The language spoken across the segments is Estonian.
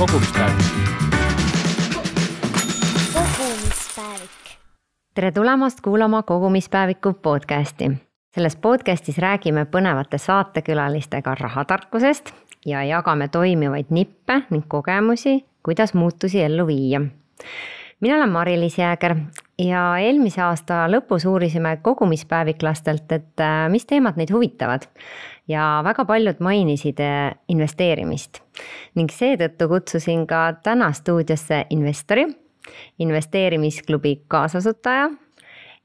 kogumispäevik. kogumispäevik. tere tulemast kuulama Kogumispäeviku podcasti. selles podcastis räägime põnevate saatekülalistega rahatarkusest ja jagame toimivaid nippe ning kogemusi, kuidas muutusi ellu viia. mina olen Mari-Liis Jääger ja eelmise aasta lõpus uurisime kogumispäeviklastelt, et äh, mis teemad neid huvitavad. ja väga paljud mainisid äh, investeerimist ning seetõttu kutsusin ka täna stuudiosse investori, investeerimisklubi kaasasutaja,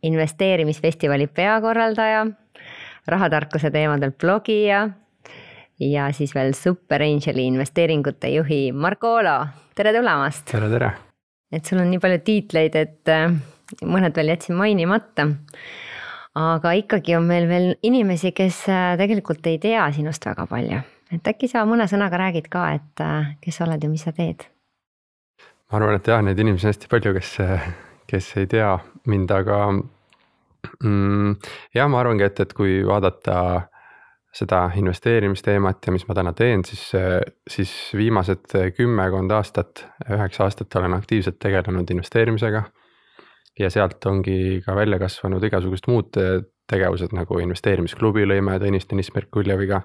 investeerimisfestivali peakorraldaja, rahatarkuse teemadel blogija ja siis veel Super Angeli investeeringute juhi Marko Olo, tere tulemast! tere, tere! et sul on nii palju tiitleid, et äh, mõned veel jätsin mainimata. aga ikkagi on meil veel inimesi, kes äh, tegelikult ei tea sinust väga palju, et äkki sa mõne sõnaga räägid ka, et äh, kes sa oled ja mis sa teed? ma arvan, et jah, neid inimesi on hästi palju, kes, kes ei tea mind, aga mm, jah, ma arvangi, et, et kui vaadata seda investeerimisteemat ja mis ma täna teen, siis, siis viimased kümmekond aastat, üheksa aastat olen aktiivselt tegelenud investeerimisega. Ja sealt ongi ka välja kasvanud igasugused muud tegevused nagu investeerimisklubi lõime Tõnis Deniss Merkuljeviga,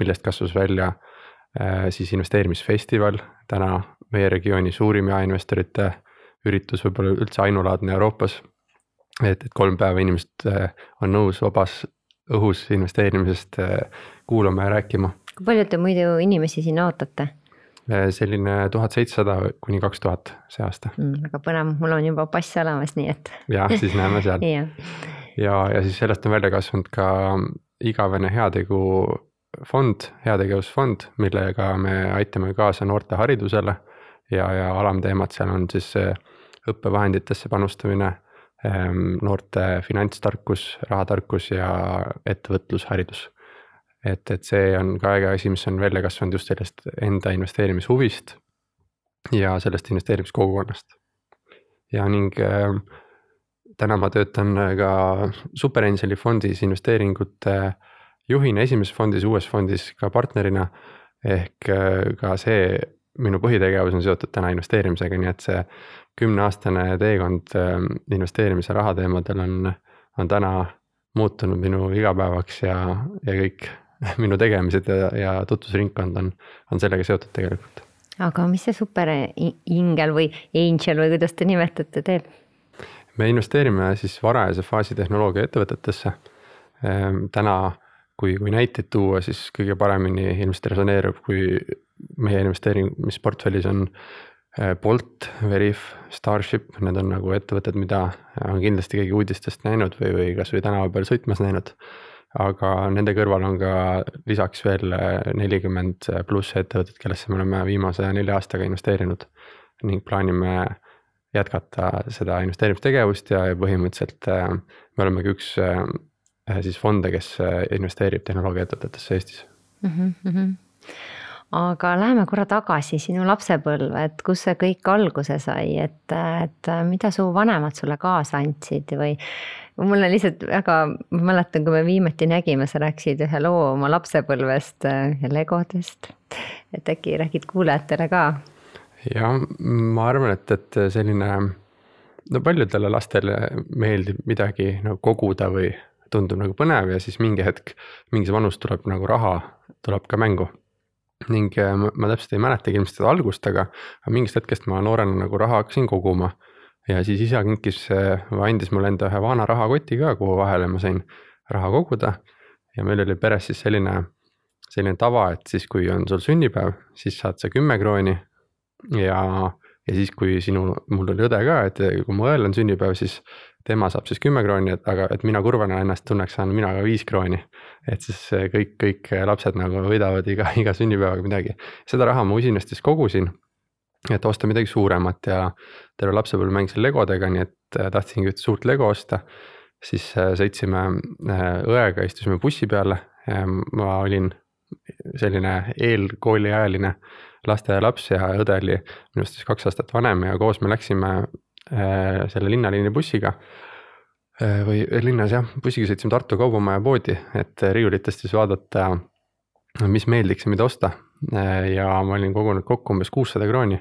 millest kasvas välja äh, siis investeerimisfestival, täna meie regiooni suurim jaeinvestorite üritus, võib-olla üldse ainulaadne Euroopas. et, et kolm päeva inimesed äh, on nõus vabas õhus investeerimisest äh, kuulama ja rääkima. kui palju te muidu inimesi sinna ootate? Selline tuhat seitsesada kuni kaks tuhat see aasta mm,. väga põnev, mul on juba pass olemas, nii et. jah, siis näeme seal ja, ja, ja siis sellest on välja kasvanud ka igavene heategufond, heategevusfond, millega me aitame kaasa noorte haridusele. ja, ja alamteemad seal on siis õppevahenditesse panustamine, noorte finantstarkus, rahatarkus ja ettevõtlusharidus et, et see on ka äge asi, mis on välja kasvanud just sellest enda investeerimishuvist ja sellest investeerimiskogukonnast. ja ning äh, täna ma töötan ka Super Angeli fondis investeeringute juhina esimeses fondis, uues fondis ka partnerina. ehk äh, ka see minu põhitegevus on seotud täna investeerimisega, nii et see kümneaastane teekond äh, investeerimise rahateemadel on, on täna muutunud minu igapäevaks ja, ja kõik minu tegemised ja, ja tutvusringkond on, on sellega seotud tegelikult. aga mis see super ingel või angel või kuidas te nimetate, teeb? me investeerime siis varajase faasi tehnoloogia ettevõtetesse. Ehm, täna, kui, kui näiteid tuua, siis kõige paremini ilmselt resoneerub, kui meie investeerimisportfellis on eh, Bolt, Veriff, Starship, need on nagu ettevõtted, mida on kindlasti keegi uudistest näinud või, või kasvõi tänava peal sõitmas näinud aga nende kõrval on ka lisaks veel nelikümmend pluss ettevõtet, kellesse me oleme viimase nelja aastaga investeerinud. ning plaanime jätkata seda investeerimistegevust ja, ja põhimõtteliselt äh, me olemegi üks äh, siis fonde, kes äh, investeerib tehnoloogiaettevõtetesse Eestis mm. -hmm. aga läheme korra tagasi sinu lapsepõlve, et kus see kõik alguse sai, et, et mida su vanemad sulle kaasa andsid või mul on lihtsalt väga, ma mäletan, kui me viimati nägime, sa rääkisid ühe loo oma lapsepõlvest äh, ja legodest. et äkki räägid kuulajatele ka? jah, ma arvan, et, et selline, no paljudele lastele meeldib midagi nagu koguda või tundub nagu põnev ja siis mingi hetk, mingis vanus tuleb nagu raha, tuleb ka mängu ning äh, ma, ma täpselt ei mäletagi ilmselt seda algust, aga mingist hetkest ma noorena nagu raha hakkasin koguma ja siis isa kinkis, andis mulle enda ühe vana rahakoti ka, kuhu vahele ma sain raha koguda. ja meil oli peres siis selline, selline tava, et siis, kui on sul sünnipäev, siis saad sa kümme krooni. ja, ja siis, kui sinu, mul oli õde ka, et kui mu õel on sünnipäev, siis tema saab siis kümme krooni, et aga, et mina kurvana ennast tunneks, saan mina ka viis krooni. et siis kõik, kõik lapsed nagu võidavad iga, iga sünnipäevaga midagi. seda raha ma usinasti kogusin et osta midagi suuremat ja terve lapsepõlve mängisin legodega, nii et äh, tahtsingi ühte suurt lego osta. siis äh, sõitsime äh, õega, istusime bussi peale, ma olin selline eelkooliealine lasteaialaps ja õde oli minust siis kaks aastat vanem ja koos me läksime selle linnaliini bussiga. või linnas jah, bussiga sõitsime Tartu Kaubamaja poodi, et riiulitest siis vaadata, mis meeldiks ja mida osta ja ma olin kogunud kokku umbes kuussada krooni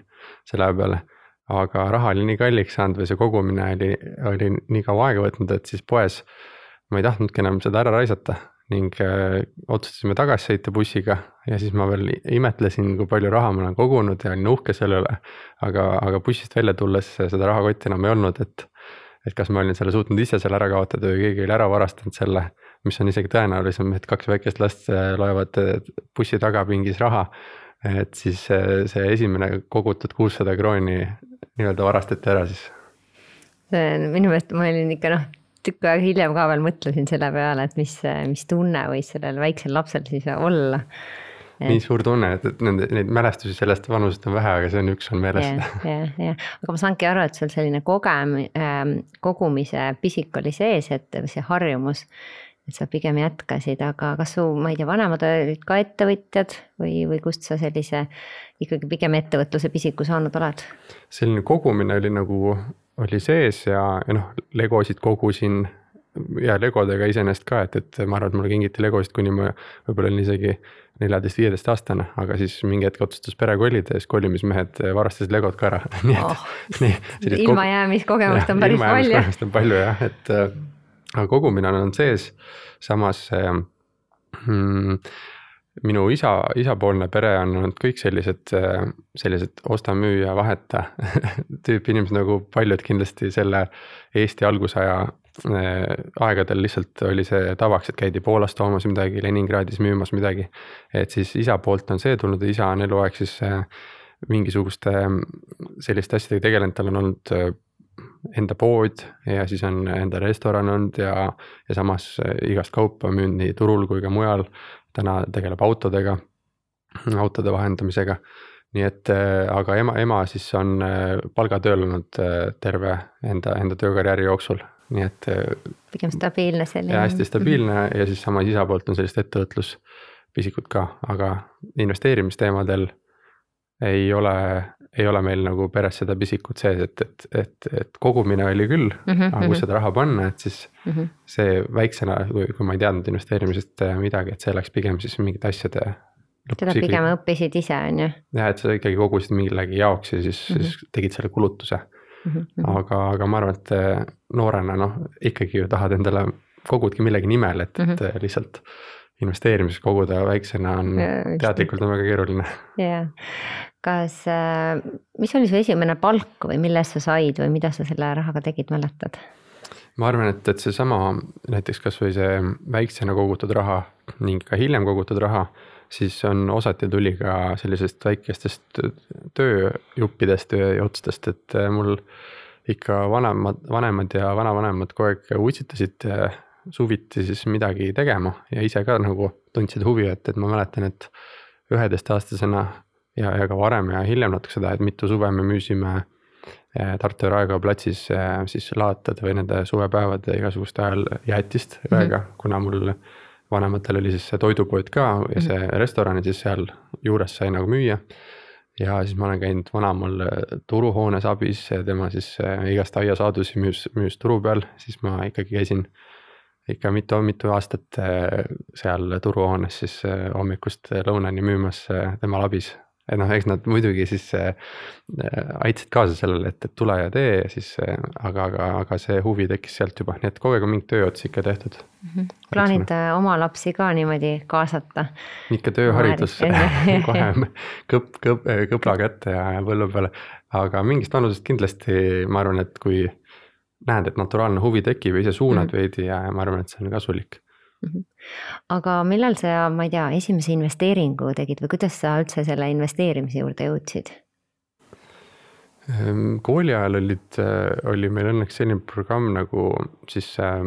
selle aja peale. aga raha oli nii kalliks saanud või see kogumine oli, oli nii kaua aega võtnud, et siis poes ma ei tahtnudki enam seda ära raisata ning äh, otsustasime tagasi sõita bussiga ja siis ma veel imetlesin, kui palju raha ma olen kogunud ja olin uhke selle üle. aga, aga bussist välja tulles seda rahakotti enam ei olnud, et, et kas ma olin selle suutnud ise selle ära kaotada või keegi oli ära varastanud selle. Mis on isegi tõenäolisem, et kaks väikest last äh, loevad äh, bussi tagapingis raha. et siis see, see esimene kogutud kuussada krooni nii-öelda varastati ära siis. see on minu meelest, ma olin ikka noh tükk aega hiljem ka veel mõtlesin selle peale, et mis, mis tunne võis sellel väiksel lapsel siis olla. nii suur tunne, et, et nende, neid mälestusi sellest vanusest on vähe, aga see on üks on meeles. jah, jah, aga ma saangi aru, et sul selline kogem- äh,, kogumise pisik oli sees, et see harjumus sa pigem jätkasid, aga kas su, ma ei tea, vanemad olid ka ettevõtjad või, või kust sa sellise ikkagi pigem ettevõtluse pisiku saanud oled? selline kogumine oli nagu oli sees ja, ja noh, legosid kogusin ja legodega iseenesest ka, et, et ma arvan, et mulle kingiti legosid, kuni ma võib-olla olin isegi neljateist-viieteist aastane, aga siis mingi hetk otsustas pere kolida ja siis kolimismehed varastasid legod ka ära nii et oh,. ilmajäämiskogemust on päris palju. ilmajäämiskogemust on palju jah, et äh, aga kogumine on sees, samas äh, mm, minu isa, isapoolne pere on olnud kõik sellised, sellised osta, müü ja vaheta tüüpi inimesed nagu paljud kindlasti selle Eesti algusaja äh, aegadel lihtsalt oli see tavaks, et käidi Poolas toomas midagi, Leningradis müümas midagi. et siis isa poolt on see tulnud isa on eluaeg siis mingisuguste selliste asjadega tegelenud, tal on olnud enda pood ja siis on enda restoran olnud ja, ja samas igast kaupa müünud nii turul kui ka mujal täna tegeleb autodega, autode vahendamisega. nii et, äh, aga ema, ema siis on äh, palgatööl olnud terve enda, enda töökarjääri jooksul, nii et. pigem stabiilne selline. ja hästi stabiilne ja siis samas isa poolt on sellist ettevõtluspisikut ka, aga investeerimisteemadel ei ole, ei ole meil nagu peres seda pisikut sees, et, et, et, et kogumine oli küll mm, -hmm, aga kus mhm. seda raha panna, et siis mm -hmm. see väiksena, kui, kui ma ei teadnud investeerimisest äh, midagi, et see läks pigem siis mingite asjade. seda pigem õppisid ise, on ju. jah, et sa ikkagi kogusid millegi jaoks ja siis mm, -hmm. siis tegid selle kulutuse mm. -hmm. aga, aga ma arvan, et äh, noorena noh, ikkagi ju tahad endale, kogudki millegi nimel, et mm, -hmm. et mhm. lihtsalt investeerimises koguda väiksena on teadlikult on väga keeruline. jah, kas, äh, mis oli su esimene palk või millest sa said või mida sa selle rahaga tegid, mäletad? ma arvan, et, et seesama näiteks kasvõi see väiksena kogutud raha ning ka hiljem kogutud raha, siis on osati tuli ka sellisest väikestest tööjuppidest ja otstest, et äh, mul ikka vanemad, vanemad ja vanavanemad kogu aeg utsitasid äh, suviti siis midagi tegema ja ise ka nagu tundsid huvi, et, et ma mäletan, et üheteistaastasena ja, ja ka varem ja hiljem natuke seda, et mitu suve me müüsime eh, Tartu Raekoja platsis eh, siis laatade või nende suvepäevade igasuguste ajal jäätist õega mm, -hmm. kuna mul vanematel oli siis see toidupood ka ja see mm -hmm. restoran siis seal juures sai nagu müüa. ja siis ma olen käinud vanaemal eh, turuhoones abis, tema siis igast aiasaadusi müüs, müüs turu peal, siis ma ikkagi käisin ikka mitu-mitu aastat seal turuhoones siis hommikust lõunani müümas temal abis et noh, eks nad muidugi siis aitasid kaasa sellele, et, et tule ja tee siis äh,, aga, aga, aga see huvi tekkis sealt juba, nii et kogu aeg on mingit tööotsi ikka tehtud mm. -hmm. plaanid äh, oma lapsi ka niimoodi kaasata? ikka tööharidus kohe kõp-, kõp-, kõpla kätte ja, ja põllu peale, aga mingist vanusest kindlasti ma arvan, et kui näed, et naturaalne huvi tekib ja ise suunad mm -hmm. veidi ja, ma arvan, et see on kasulik Mhm. aga millal sa, ma ei tea, esimese investeeringu tegid või kuidas sa üldse selle investeerimise juurde jõudsid? Ehm, kooli ajal olid, äh, oli meil õnneks selline programm nagu siis äh,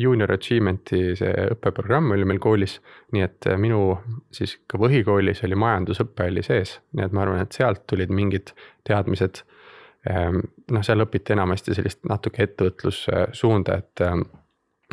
Junior Achievement'i see õppeprogramm oli meil koolis. nii et äh, minu siis ka põhikoolis oli majandusõpe oli sees, nii et ma arvan, et sealt tulid mingid teadmised. Ehm, noh, seal õpiti enamasti sellist natuke ettevõtlussuunda, et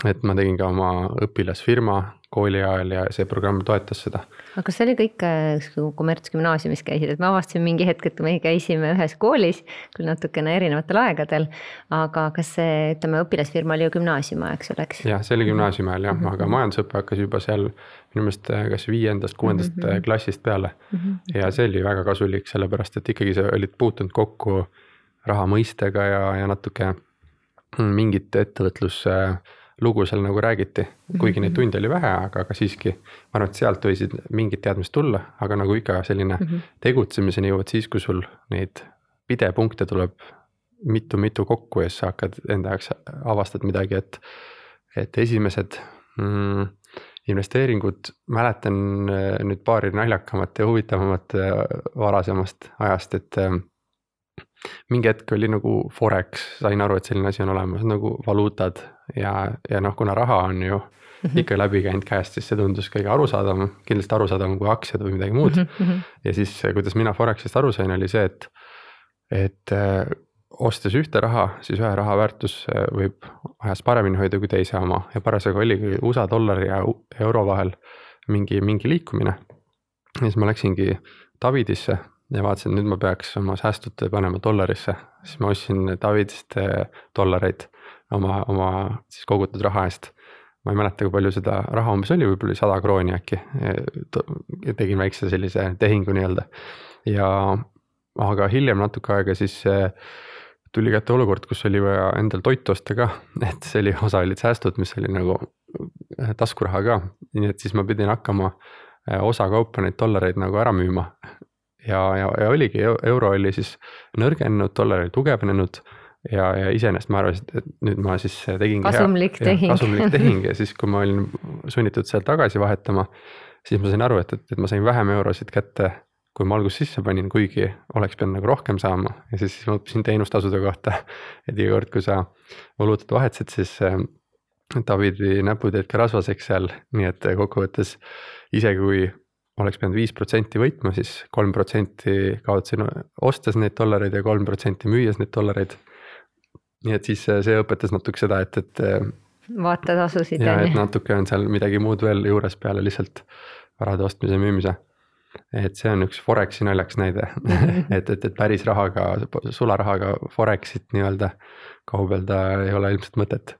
et ma tegin ka oma õpilasfirma kooli ajal ja see programm toetas seda. aga kas see oli kõik äh, kommertsgümnaasiumis käisid, et ma avastasin mingi hetk, et me käisime ühes koolis, küll natukene erinevatel aegadel, aga kas see, ütleme, õpilasfirma oli ju gümnaasiumi aeg, sul, eks? jah, see oli gümnaasiumi ajal jah mm, -hmm. aga majandusõpe hakkas juba seal minu meelest äh, kas viiendast, kuuendast mm -hmm. klassist peale mm. -hmm. ja see oli väga kasulik, sellepärast et ikkagi sa olid puutunud kokku raha mõistega ja, ja natuke mingit ettevõtlus äh, lugu seal nagu räägiti, kuigi neid mhm. tunde oli vähe, aga, aga siiski. ma arvan, et sealt võisid mingid teadmised tulla, aga nagu ikka selline mm -hmm. tegutsemiseni jõuad siis, kui sul neid pidepunkte tuleb mitu-mitu kokku ja siis sa hakkad enda jaoks avastad midagi, et. et esimesed mm, investeeringud, mäletan äh, nüüd paari naljakamat ja huvitavamat äh, varasemast ajast, et äh, mingi hetk oli nagu Forex, sain aru, et selline asi on olemas nagu valuutad ja, ja noh, kuna raha on ju mm -hmm. ikka läbi käinud käest, siis see tundus kõige arusaadavam, kindlasti arusaadavam kui aktsiad või midagi muud mm. -hmm. ja siis, kuidas mina Forexist aru sain, oli see, et, et äh, ostes ühte raha, siis ühe raha väärtus äh, võib ajas paremini hoida kui teise oma ja parasjagu oligi USA dollari ja euro vahel mingi, mingi liikumine. ja siis ma läksingi Davidisse ja vaatasin, nüüd ma peaks oma säästud panema dollarisse, siis ma ostsin Davidist dollareid oma, oma siis kogutud raha eest. ma ei mäleta, kui palju seda raha umbes oli, võib-olla oli sada krooni äkki. tegin väikse sellise tehingu nii-öelda. Ja, aga hiljem natuke aega siis tuli kätte olukord, kus oli vaja endal toitu osta ka, et see oli, osa olid säästud, mis oli nagu taskuraha ka, nii et siis ma pidin hakkama osakaupa neid dollareid nagu ära müüma ja, ja, ja oligi, euro oli siis nõrgenenud, dollar oli tugevnenud ja, ja iseenesest ma arvasin, et nüüd ma siis tegingi. kasumlik hea, tehing. kasumlik tehing ja siis, kui ma olin sunnitud seal tagasi vahetama, siis ma sain aru, et, et, et ma sain vähem eurosid kätte, kui ma alguses sisse panin, kuigi oleks pidanud nagu rohkem saama ja siis ma õppisin teenustasude kohta. et iga kord, kui sa valuutat vahetasid, siis äh, Davidi näpud jäid ka rasvaseks seal, nii et kokkuvõttes isegi kui oleks pidanud viis protsenti võitma, siis kolm protsenti kaotasin ostes neid dollareid ja kolm protsenti müües neid dollareid. nii et siis äh, see õpetas natuke seda, et, et. Äh, vaatetasusid. ja, et natuke on seal midagi muud veel juures peale lihtsalt varade ostmise ja müümise. et see on üks Foreksi naljakas näide et, et, et päris rahaga, sularahaga Forexit nii-öelda kaubelda ei ole ilmselt mõtet.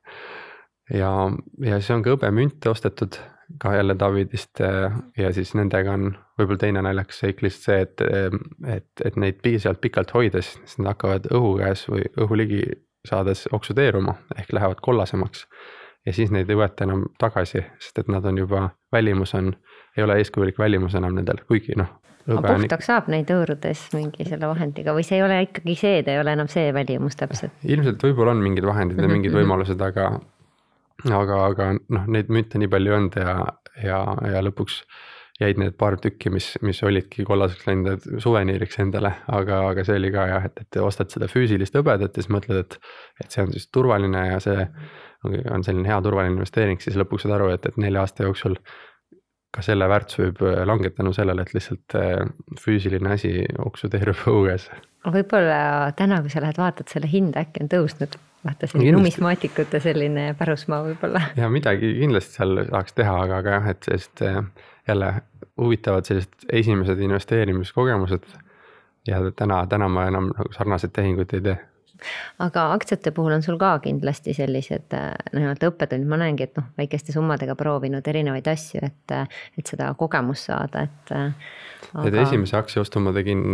ja, ja siis on ka hõbemünte ostetud ka jälle Davidist äh, ja siis nendega on võib-olla teine naljakas seik lihtsalt see, et, äh, et, et neid piisavalt pikalt hoides, siis nad hakkavad õhu käes või õhu ligi saades oksüdeeruma ehk lähevad kollasemaks. ja siis neid ei võeta enam tagasi, sest et nad on juba, välimus on, ei ole eeskujulik välimus enam nendel, kuigi noh. aga puhtaks saab neid hõõrudes mingi selle vahendiga või see ei ole ikkagi see, ta ei ole enam see välimus täpselt? ilmselt võib-olla on mingid vahendid ja mingid võimalused, aga aga, aga noh, neid münte nii palju ei olnud ja, ja, ja lõpuks jäid need paar tükki, mis, mis olidki kollaseks läinud, suveniiriks endale, aga, aga see oli ka jah, et, et ostad seda füüsilist hõbedat ja siis mõtled, et. et see on siis turvaline ja see on selline hea turvaline investeering, siis lõpuks saad aru, et, et nelja aasta jooksul. ka selle väärtus võib langeda tänu sellele, et lihtsalt äh, füüsiline asi oksudeerub õhu käes. võib-olla täna, kui sa lähed vaatad, selle hind äkki on tõusnud vaata selline numismaatikute selline pärusmaa võib-olla. ja midagi kindlasti seal saaks teha, aga, aga jah, et sellist eh, jälle huvitavad sellised esimesed investeerimiskogemused. ja täna, täna ma enam nagu sarnaseid tehinguid ei tee aga aktsiate puhul on sul ka kindlasti sellised eh, nii-öelda õppetund, ma näengi, et noh, väikeste summadega proovinud erinevaid asju, et, et seda kogemust saada, et aga.... et esimese aktsiaostu ma tegin,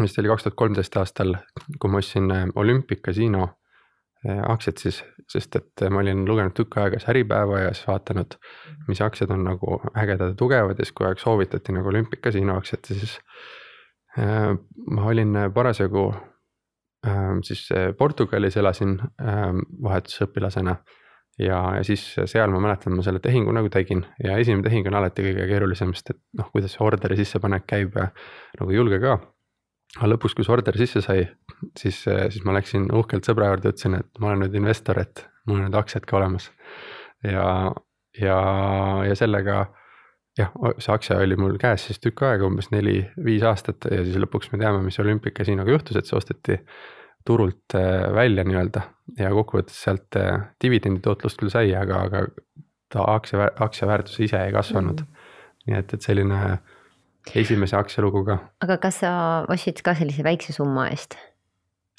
vist oli kaks tuhat kolmteist aastal, kui ma ostsin eh, Olympic Casino Äh, aktsiad siis, sest et ma olin lugenud tükk aega siis Äripäeva ja siis vaadanud, mis aktsiad on nagu ägedad ja tugevad ja siis kogu aeg soovitati nagu Olympic Casino aktsiat ja siis äh,. ma olin parasjagu äh, siis Portugalis elasin äh, vahetusõpilasena. ja, ja siis seal ma mäletan, ma selle tehingu nagu tegin ja esimene tehing on alati kõige keerulisem, sest et noh, kuidas see orderi sissepanek käib ja nagu ei julge ka aga lõpuks, kui see order sisse sai, siis, siis ma läksin uhkelt sõbra juurde, ütlesin, et ma olen nüüd investor, et mul on need aktsiad ka olemas. ja, ja, ja sellega jah, see aktsia oli mul käes siis tükk aega, umbes neli-viis aastat ja siis lõpuks me teame, mis Olympic Casinoga juhtus, et see osteti turult äh, välja nii-öelda ja kokkuvõttes sealt äh, dividendi tootlust küll sai, aga, aga ta aktsia, aktsia väärtus ise ei kasvanud mm. -hmm. nii et, et selline esimese aktsialuguga. aga kas sa ostsid ka sellise väikse summa eest?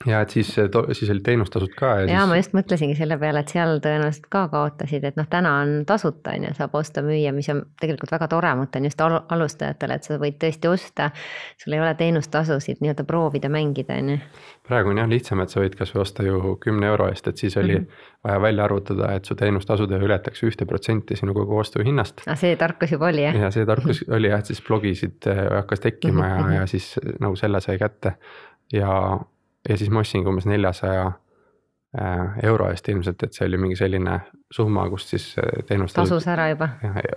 Ja et siis, siis olid teenustasud ka. ja, ja siis... ma just mõtlesingi selle peale, et seal tõenäoliselt ka kaotasid, et noh, täna on tasuta on ju, saab osta-müüa, mis on tegelikult väga tore, ma mõtlen just al alustajatele, et sa võid tõesti osta. sul ei ole teenustasusid nii-öelda proovida, mängida on ju. praegu on jah lihtsam, et sa võid kasvõi osta ju kümne euro eest, et siis oli mm -hmm. vaja välja arvutada, et su teenustasud ei ületaks ühte protsenti sinu kogu ostuhinnast. ah, see tarkus juba oli jah? ja see tarkus oli jah, et siis blogisid äh, hakkas tekkima mm -hmm. ja, ja siis nagu selle sai kätte ja ja siis ma ostsingi umbes neljasaja äh, euro eest ilmselt, et see oli mingi selline summa, kus siis äh, teenust. tasus ära juba.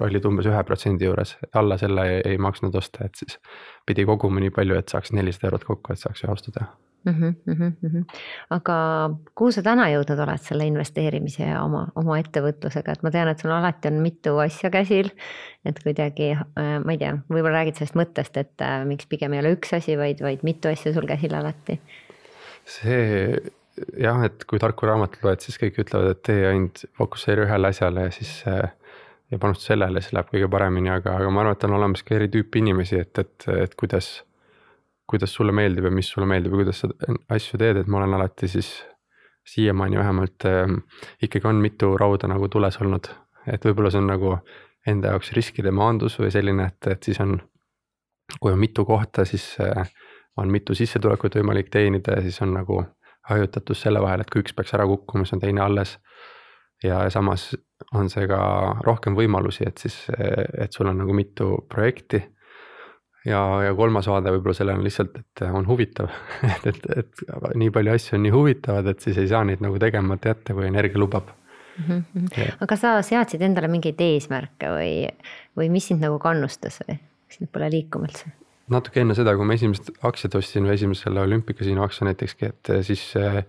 olid umbes ühe protsendi juures, alla selle ei, ei maksnud osta, et siis pidi koguma nii palju, et saaks nelisada eurot kokku, et saaks ühe ostu teha mm. -hmm, mm -hmm. aga kuhu sa täna jõudnud oled selle investeerimise ja oma, oma ettevõtlusega, et ma tean, et sul alati on mitu asja käsil. et kuidagi, äh, ma ei tea, võib-olla räägid sellest mõttest, et miks pigem ei ole üks asi, vaid, vaid mitu asja sul käsil alati see jah, et kui tarku raamatut loed, siis kõik ütlevad, et tee ainult fokusseeri ühele asjale ja siis äh, ja panusta sellele, siis läheb kõige paremini, aga, aga ma arvan, et on olemas ka eri tüüpi inimesi, et, et, et kuidas. kuidas sulle meeldib ja mis sulle meeldib ja kuidas sa asju teed, et ma olen alati siis siiamaani vähemalt äh, ikkagi on mitu rauda nagu tules olnud, et võib-olla see on nagu enda jaoks riskide maandus või selline, et, et siis on. kui on mitu kohta, siis äh, on mitu sissetulekut võimalik teenida ja siis on nagu hajutatus selle vahel, et kui üks peaks ära kukkuma, siis on teine alles. ja samas on see ka rohkem võimalusi, et siis, et sul on nagu mitu projekti. ja, ja kolmas vaade võib-olla sellele on lihtsalt, et on huvitav et, et, et nii palju asju on nii huvitavad, et siis ei saa neid nagu tegemata jätta, kui energia lubab mm. -hmm. aga sa seadsid endale mingeid eesmärke või, või mis sind nagu kannustas või, pole liikuma üldse? Natuke enne seda, kui ma esimesed aktsiad ostsin või esimesele olümpikasiino aktsia näitekski, et eh, siis, eh,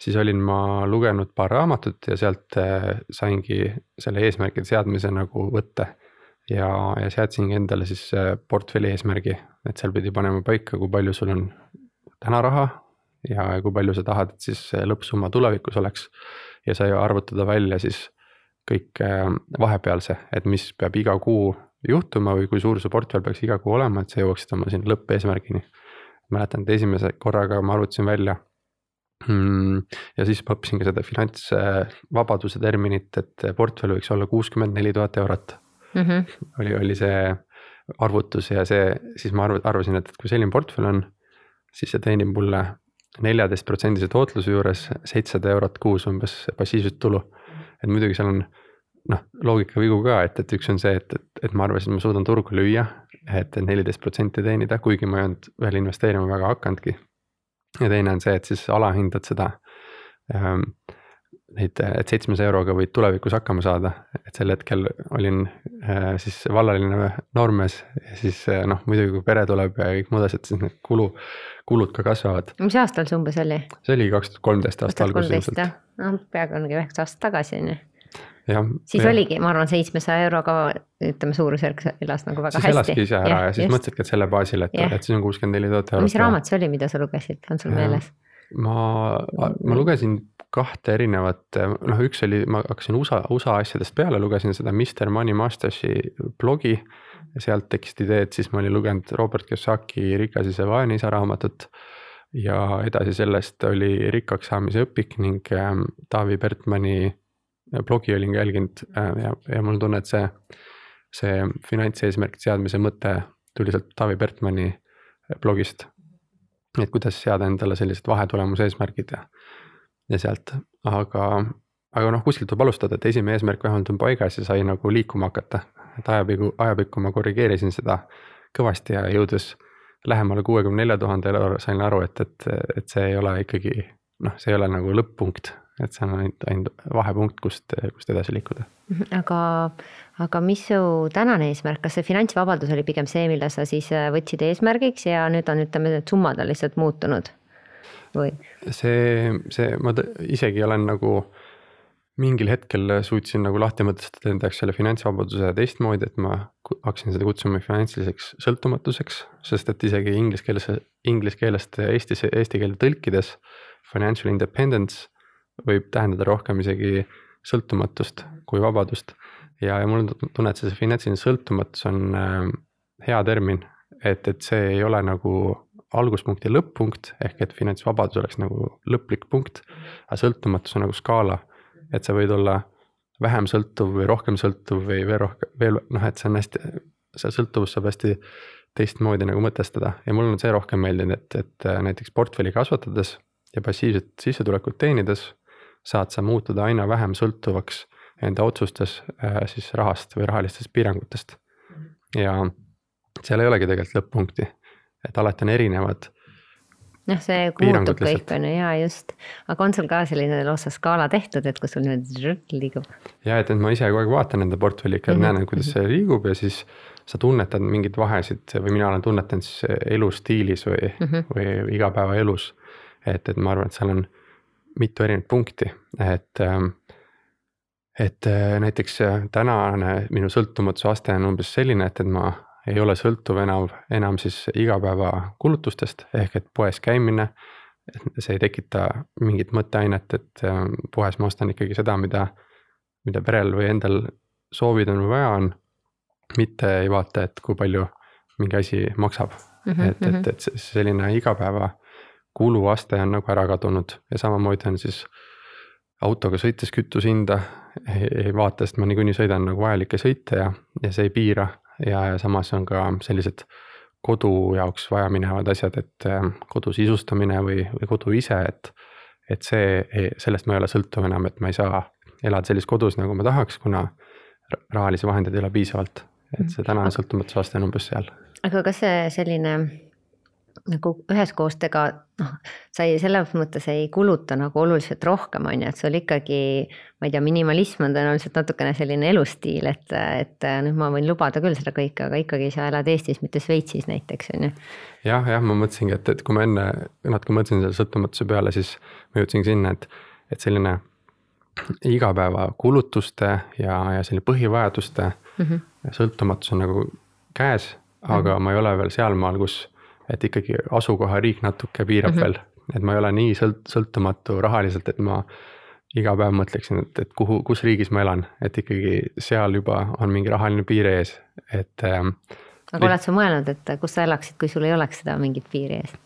siis olin ma lugenud paar raamatut ja sealt eh, saingi selle eesmärkide seadmise nagu võtte. ja, ja seadsingi endale siis portfelli eesmärgi, et seal pidi panema paika, kui palju sul on täna raha ja kui palju sa tahad, et siis lõppsumma tulevikus oleks. ja sai arvutada välja siis kõik vahepealse, et mis peab iga kuu juhtuma või kui suur see portfell peaks iga kuu olema, et sa jõuaksid oma sinna lõppeesmärgini. mäletan, et esimese korraga ma arvutasin välja mm,. ja siis ma õppisin ka seda finantsvabaduse terminit, et portfell võiks olla kuuskümmend neli tuhat eurot mm. -hmm. oli, oli see arvutus ja see, siis ma arv-, arvasin, et, et kui selline portfell on, siis see teenib mulle neljateist protsendise tootluse juures seitsesada eurot kuus umbes passiivset tulu. et muidugi seal on noh, loogikavigu ka, et, et üks on see, et, et, et ma arvasin, et ma suudan turgu lüüa, et neliteist protsenti teenida, kuigi ma ei olnud veel investeerima väga hakanudki. ja teine on see, et siis alahindad seda ähm,. Neid, et seitsmesaja euroga võid tulevikus hakkama saada, et sel hetkel olin äh, siis vallaline noormees ja siis äh, noh, muidugi kui pere tuleb ja kõik muud asjad, siis need kulu, kulud ka kasvavad. mis aastal see umbes oli? see oli kaks tuhat kolmteist aasta alguses ilmselt. noh, peaaegu ongi üheksa aastat tagasi on ju siis ja. oligi, ma arvan, seitsmesaja euroga ütleme, suurusjärk elas nagu väga siis hästi. elaski ise ära ja, ja siis just. mõtlesidki, et selle baasil, et, et siis on kuuskümmend neli tuhat eurot. mis raamat see oli, mida sa lugesid, on sul meeles? ma, ma lugesin kahte erinevat, noh, üks oli, ma hakkasin USA, USA asjadest peale, lugesin seda Mr Money Mastersi blogi. sealt tekkisid ideed, siis ma olin lugenud Robert Kiyosaki Rikas isa, vaene isa raamatut. ja edasi sellest oli rikkaks saamise õpik ning ähm, Taavi Pertmani blogi olin ka jälginud äh, ja, ja mul on tunne, et see, see finantseesmärkide seadmise mõte tuli sealt Taavi Pertmani äh, blogist. et kuidas seada endale sellised vahetulemuse eesmärgid ja, ja sealt, aga, aga noh, kuskilt tuleb alustada, et esimene eesmärk vähemalt on paigas ja sai nagu liikuma hakata. et ajapikku, ajapikku ma korrigeerisin seda kõvasti ja jõudes lähemale kuuekümne nelja tuhandele sain aru, et, et, et see ei ole ikkagi noh, see ei ole nagu lõpp-punkt, et see on ainult, ainult vahepunkt, kust, kust edasi liikuda. Mhm, aga, aga mis su tänane eesmärk, kas see finantsvabadus oli pigem see, mille sa siis äh, võtsid eesmärgiks ja nüüd on, ütleme, need summad on lihtsalt muutunud või? see, see, ma isegi olen nagu mingil hetkel suutsin nagu lahti mõtestada enda jaoks selle finantsvabaduse teistmoodi, et ma hakkasin seda kutsuma finantsiliseks sõltumatuseks, sest et isegi inglise keeles, inglise keelest Eestis, eesti keelde tõlkides financial independence võib tähendada rohkem isegi sõltumatust kui vabadust. ja, ja mul on tunne, et see finantsiline sõltumatus on äh, hea termin, et, et see ei ole nagu alguspunkt ja lõpp-punkt ehk et finantsvabadus oleks nagu lõplik punkt. aga sõltumatus on nagu skaala, et sa võid olla vähem sõltuv või rohkem sõltuv või veel rohkem, veel noh, et see on hästi, see sõltuvus saab hästi teistmoodi nagu mõtestada ja mulle on see rohkem meeldinud, et, et äh, näiteks portfelli kasvatades ja passiivset sissetulekut teenides saad sa muutuda aina vähem sõltuvaks enda otsustes äh, siis rahast või rahalistest piirangutest. ja seal ei olegi tegelikult lõpp-punkti, et alati on erinevad noh, see muutub kõik on ju, jaa just, aga on sul ka selline lausa skaala tehtud, et kus sul niimoodi liigub? ja et, et ma ise kogu aeg vaatan enda portfelli ikka mm, -hmm. näen, kuidas see liigub ja siis sa tunnetad mingeid vahesid või mina olen tunnetanud siis elustiilis või mm, -hmm. või igapäevaelus. et, et ma arvan, et seal on mitu erinevat punkti, et ähm, et äh, näiteks äh, tänane minu sõltumatuse aste on umbes selline, et, et ma ei ole sõltuv enam, enam siis igapäevakulutustest ehk et poes käimine. see ei tekita mingit mõtteainet, et poes ma ostan ikkagi seda, mida, mida perel või endal soovid on või vaja on. mitte ei vaata, et kui palju mingi asi maksab mm, -hmm, et, et, mhm. et selline igapäeva kuluaste on nagu ära kadunud ja samamoodi on siis autoga sõites kütusehinda ei, ei vaata, sest ma niikuinii sõidan nagu vajalikke sõite ja, ja see ei piira ja, ja samas on ka sellised kodu jaoks vajaminevad asjad, et ähm, kodu sisustamine või, või kodu ise, et. et see, sellest ma ei ole sõltuv enam, et ma ei saa elada sellises kodus, nagu ma tahaks, kuna rahalisi vahendeid ei ole piisavalt. et see tänane sõltumatuse aste on umbes seal. aga kas see selline nagu üheskoos tega noh, sa ei, selles mõttes ei kuluta nagu oluliselt rohkem, on ju, et sul ikkagi. ma ei tea, minimalism on tõenäoliselt natukene selline elustiil, et, et nüüd ma võin lubada küll seda kõike, aga ikkagi sa elad Eestis, mitte Šveitsis näiteks, on ju. jah, jah, ma mõtlesingi, et, et kui ma enne natuke mõtlesin selle sõltumatuse peale, siis ma jõudsingi sinna, et, et selline igapäevakulutuste ja, ja selline põhivajaduste mm -hmm. sõltumatus on nagu käes, aga mm -hmm. ma ei ole veel sealmaal, kus et ikkagi asukohariik natuke piirab mm -hmm. veel, et ma ei ole nii sõlt-, sõltumatu rahaliselt, et ma iga päev mõtleksin, et, et kuhu, kus riigis ma elan, et ikkagi seal juba on mingi rahaline piir ees, et ähm,. aga oled sa mõelnud, et kus sa elaksid, kui sul ei oleks seda mingit piiri ees?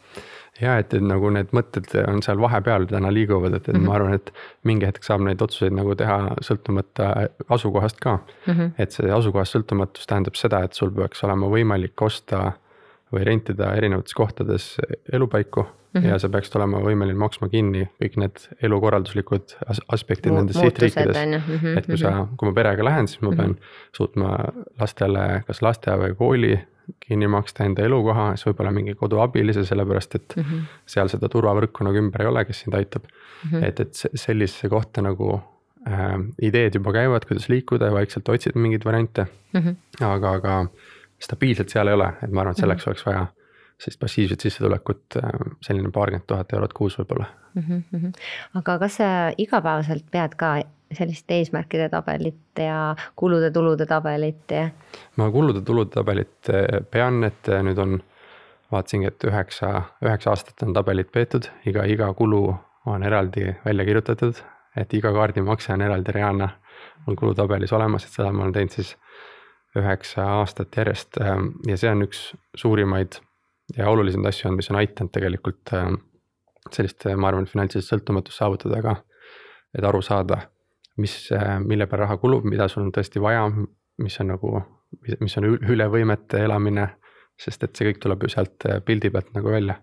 ja et, et nagu need mõtted on seal vahepeal täna liiguvad, et, et mm -hmm. ma arvan, et mingi hetk saab neid otsuseid nagu teha sõltumata asukohast ka mm. -hmm. et see asukohast sõltumatus tähendab seda, et sul peaks olema võimalik osta või rentida erinevates kohtades elupaiku mm -hmm. ja sa peaksid olema võimeline maksma kinni kõik need elukorralduslikud as aspektid Mu nendes sihtriikides mm. -hmm, et kui sa, mhm. kui ma perega lähen, siis ma mm -hmm. pean suutma lastele kas lasteaia või kooli kinni maksta enda elukoha, siis võib-olla mingi koduabilise, sellepärast et mm -hmm. seal seda turvavõrku nagu ümber ei ole, kes sind aitab mm. -hmm. et, et sellisesse kohta nagu äh, ideed juba käivad, kuidas liikuda ja vaikselt otsid mingeid variante mm. -hmm. aga, aga stabiilselt seal ei ole, et ma arvan, et selleks -hmm. oleks vaja sellist passiivset sissetulekut, äh, selline paarkümmend tuhat eurot kuus võib-olla mm. -hmm. aga kas sa igapäevaselt pead ka sellist eesmärkide tabelit ja kulude-tulude tabelit ja? ma kulude-tulude tabelit äh, pean, et äh, nüüd on, vaatasingi, et üheksa, üheksa aastat on tabelit peetud, iga, iga kulu on eraldi välja kirjutatud, et iga kaardimakse on eraldi reaalne mul kulutabelis olemas, et seda ma olen teinud siis üheksa aastat järjest ähm, ja see on üks suurimaid ja olulisemaid asju on, mis on aidanud tegelikult ähm, sellist, ma arvan, finantsilist sõltumatust saavutada ka. et aru saada, mis, äh, mille peale raha kulub, mida sul on tõesti vaja, mis on nagu, mis on üle võimete elamine. sest et see kõik tuleb ju sealt äh, pildi pealt nagu välja.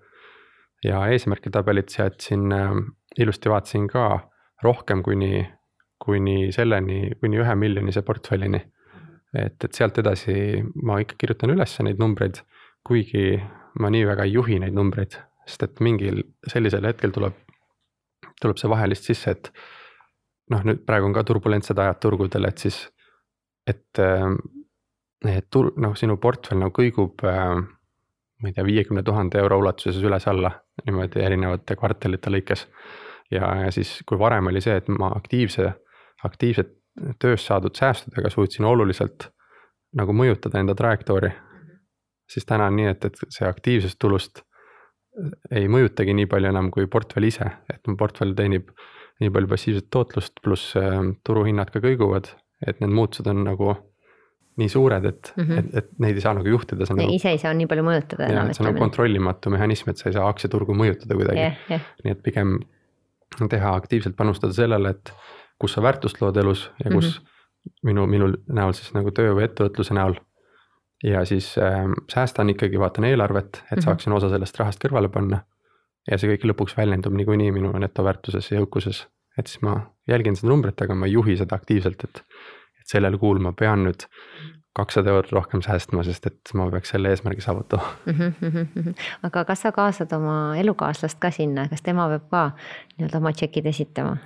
ja eesmärkide tabelit seadsin, ähm, ilusti vaatasin ka rohkem kuni, kuni selleni, kuni ühe miljonise portfellini et, et sealt edasi ma ikka kirjutan üles neid numbreid, kuigi ma nii väga ei juhi neid numbreid, sest et mingil sellisel hetkel tuleb, tuleb see vaheliselt sisse, et noh, nüüd praegu on ka turbulentsed ajad turgudel, et siis, et, et tur-, noh, sinu portfell nagu kõigub ma ei tea, viiekümne tuhande euro ulatuses üles-alla niimoodi erinevate kvartalite lõikes. ja, ja siis, kui varem oli see, et ma aktiivse, aktiivset tööst saadud säästudega suutsin oluliselt nagu mõjutada enda trajektoori. siis täna on nii, et, et see aktiivsest tulust ei mõjutagi nii palju enam kui portfell ise, et mu portfell teenib nii palju passiivset tootlust, pluss äh, turuhinnad ka kõiguvad, et need muutused on nagu nii suured, et mm, -hmm. et, et neid ei saa nagu juhtida. Nagu, ise ei saa nii palju mõjutada enam. see on nagu kontrollimatu mehhanism, et sa ei saa aktsiaturgu mõjutada kuidagi yeah,. Yeah. nii et pigem teha aktiivselt panustada sellele, et kus sa väärtust lood elus ja kus mm -hmm. minu, minu näol siis nagu töö või ettevõtluse näol. ja siis äh, säästan ikkagi, vaatan eelarvet, et mm -hmm. saaksin osa sellest rahast kõrvale panna. ja see kõik lõpuks väljendub niikuinii minu netoväärtuses ja jõukuses, et siis ma jälgin seda numbrit, aga ma ei juhi seda aktiivselt, et et sellel kuul ma pean nüüd kakssada eurot rohkem säästma, sest et ma peaks selle eesmärgi saavutama mm. -hmm. aga kas sa kaasad oma elukaaslast ka sinna, kas tema peab ka nii-öelda oma tšekid esitama?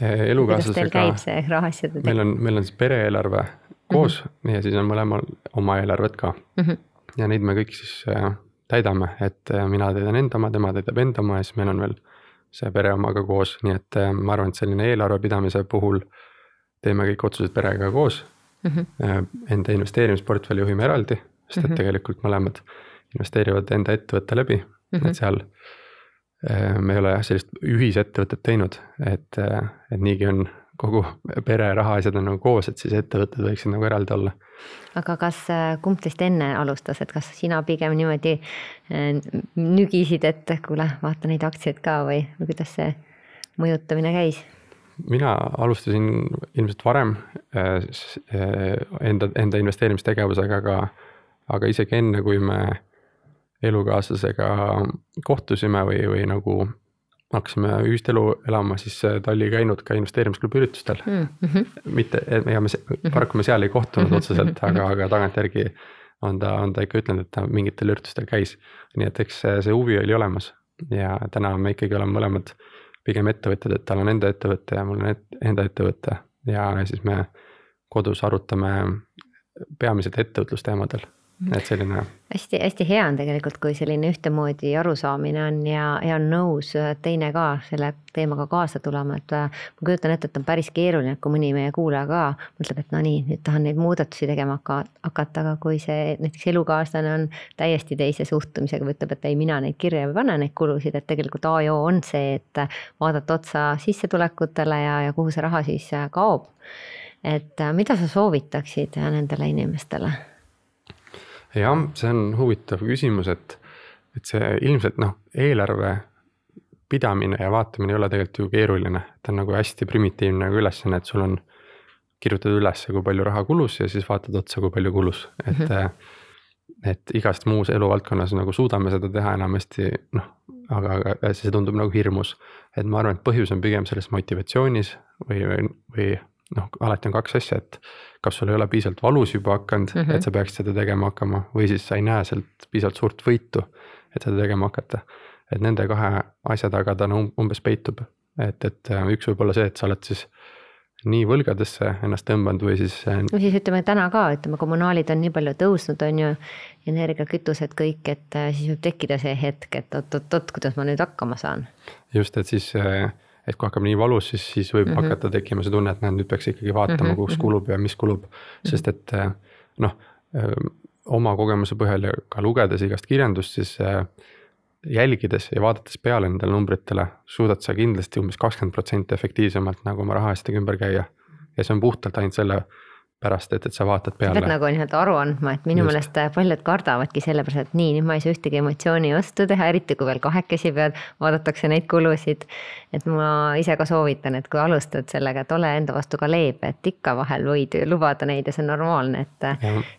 elukaaslasega. käib see rahaasjade meil on, meil on siis pere-eelarve koos mm -hmm. ja siis on mõlemal oma eelarved ka mm. -hmm. ja neid me kõik siis äh, täidame, et äh, mina täidan enda oma, tema täidab enda oma ja siis meil on veel see pere omaga koos, nii et äh, ma arvan, et selline eelarve pidamise puhul teeme kõik otsused perega koos mm. -hmm. Enda investeerimisportfelli juhime eraldi, sest et mm -hmm. tegelikult mõlemad investeerivad enda ettevõtte läbi mm, -hmm. et seal äh, me ei ole jah sellist ühisettevõtet teinud, et, äh, et niigi on kogu pere rahaasjad on nagu koos, et siis ettevõtted võiksid nagu eraldi olla. aga kas, kumb teist enne alustas, et kas sina pigem niimoodi nügisid, et kuule, vaata neid aktsiaid ka või, või kuidas see mõjutamine käis? Mina alustasin ilmselt varem äh, äh, enda, enda investeerimistegevusega, aga, aga isegi enne, kui me elukaaslasega kohtusime või, või nagu hakkasime ühist elu elama, siis äh, ta oli käinud ka investeerimisklubi üritustel mm. -hmm. mitte, ja me mhm. paraku me seal ei kohtunud mhm. otseselt, aga, aga tagantjärgi on ta, on ta ikka ütelnud, et ta mingitel üritustel käis. nii et eks see, see huvi oli olemas ja täna me ikkagi oleme mõlemad pigem ettevõtjad, et tal on enda ettevõte ja mul on et, enda ettevõte. Ja siis me kodus arutame peamiselt ettevõtlusteemadel et selline. hästi-hästi hea on tegelikult, kui selline ühtemoodi arusaamine on ja, ja on nõus teine ka selle teemaga kaasa tulema, et äh, ma kujutan ette, et on päris keeruline, kui mõni meie kuulaja ka mõtleb, et no nii, nüüd tahan neid muudatusi tegema hakata, aga kui see näiteks elukaaslane on täiesti teise suhtumisega või ütleb, et ei, mina neid kirja ei pane, neid kulusid, et tegelikult A ja O on see, et vaadata otsa sissetulekutele ja, ja kuhu see raha siis kaob. et äh, mida sa soovitaksid nendele inimestele? Jah, see on huvitav küsimus, et, et see ilmselt noh, eelarve pidamine ja vaatamine ei ole tegelikult ju keeruline, ta on nagu hästi primitiivne nagu ülesanne, et sul on. kirjutad üles, kui palju raha kulus ja siis vaatad otsa, kui palju kulus, et mm. -hmm et igast muus eluvaldkonnas nagu suudame seda teha enamasti noh, aga, aga see tundub nagu hirmus. et ma arvan, et põhjus on pigem selles motivatsioonis või, või, või noh, alati on kaks asja, et kas sul ei ole piisavalt valus juba hakanud mm, -hmm. et sa peaksid seda tegema hakkama või siis sa ei näe sealt piisavalt suurt võitu, et seda tegema hakata. et nende kahe asja taga ta no umbes peitub, et, et äh, üks võib olla see, et sa oled siis nii võlgadesse ennast tõmbanud või siis. Äh, no siis ütleme täna ka, ütleme kommunaalid on nii palju tõusnud, on ju, energiakütused kõik, et äh, siis võib tekkida see hetk, et oot-oot-oot, kuidas ma nüüd hakkama saan. just, et siis äh, et kui hakkab nii valus, siis, siis võib mm -hmm. hakata tekkima see tunne, et näed, nüüd peaks ikkagi vaatama mm, -hmm. kus mhm. kulub ja mis kulub. -hmm. sest et eh, noh, eh, oma kogemuse põhjal ja ka lugedes igast kirjandust, siis eh, jälgides ja vaadates peale nendele numbritele, suudad sa kindlasti umbes kakskümmend protsenti efektiivsemalt nagu oma rahaasjadega ümber käia. ja see on puhtalt ainult selle pärast, et, et sa vaatad peale. pead nagu nii-öelda aru andma, et minu meelest paljud kardavadki sellepärast, et nii, nüüd ma ei saa ühtegi emotsiooni vastu teha, eriti kui veel kahekesi pead, vaadatakse neid kulusid. et ma ise ka soovitan, et kui alustad sellega, et ole enda vastu ka leebe, et ikka vahel võid lubada neid ja see on normaalne, et.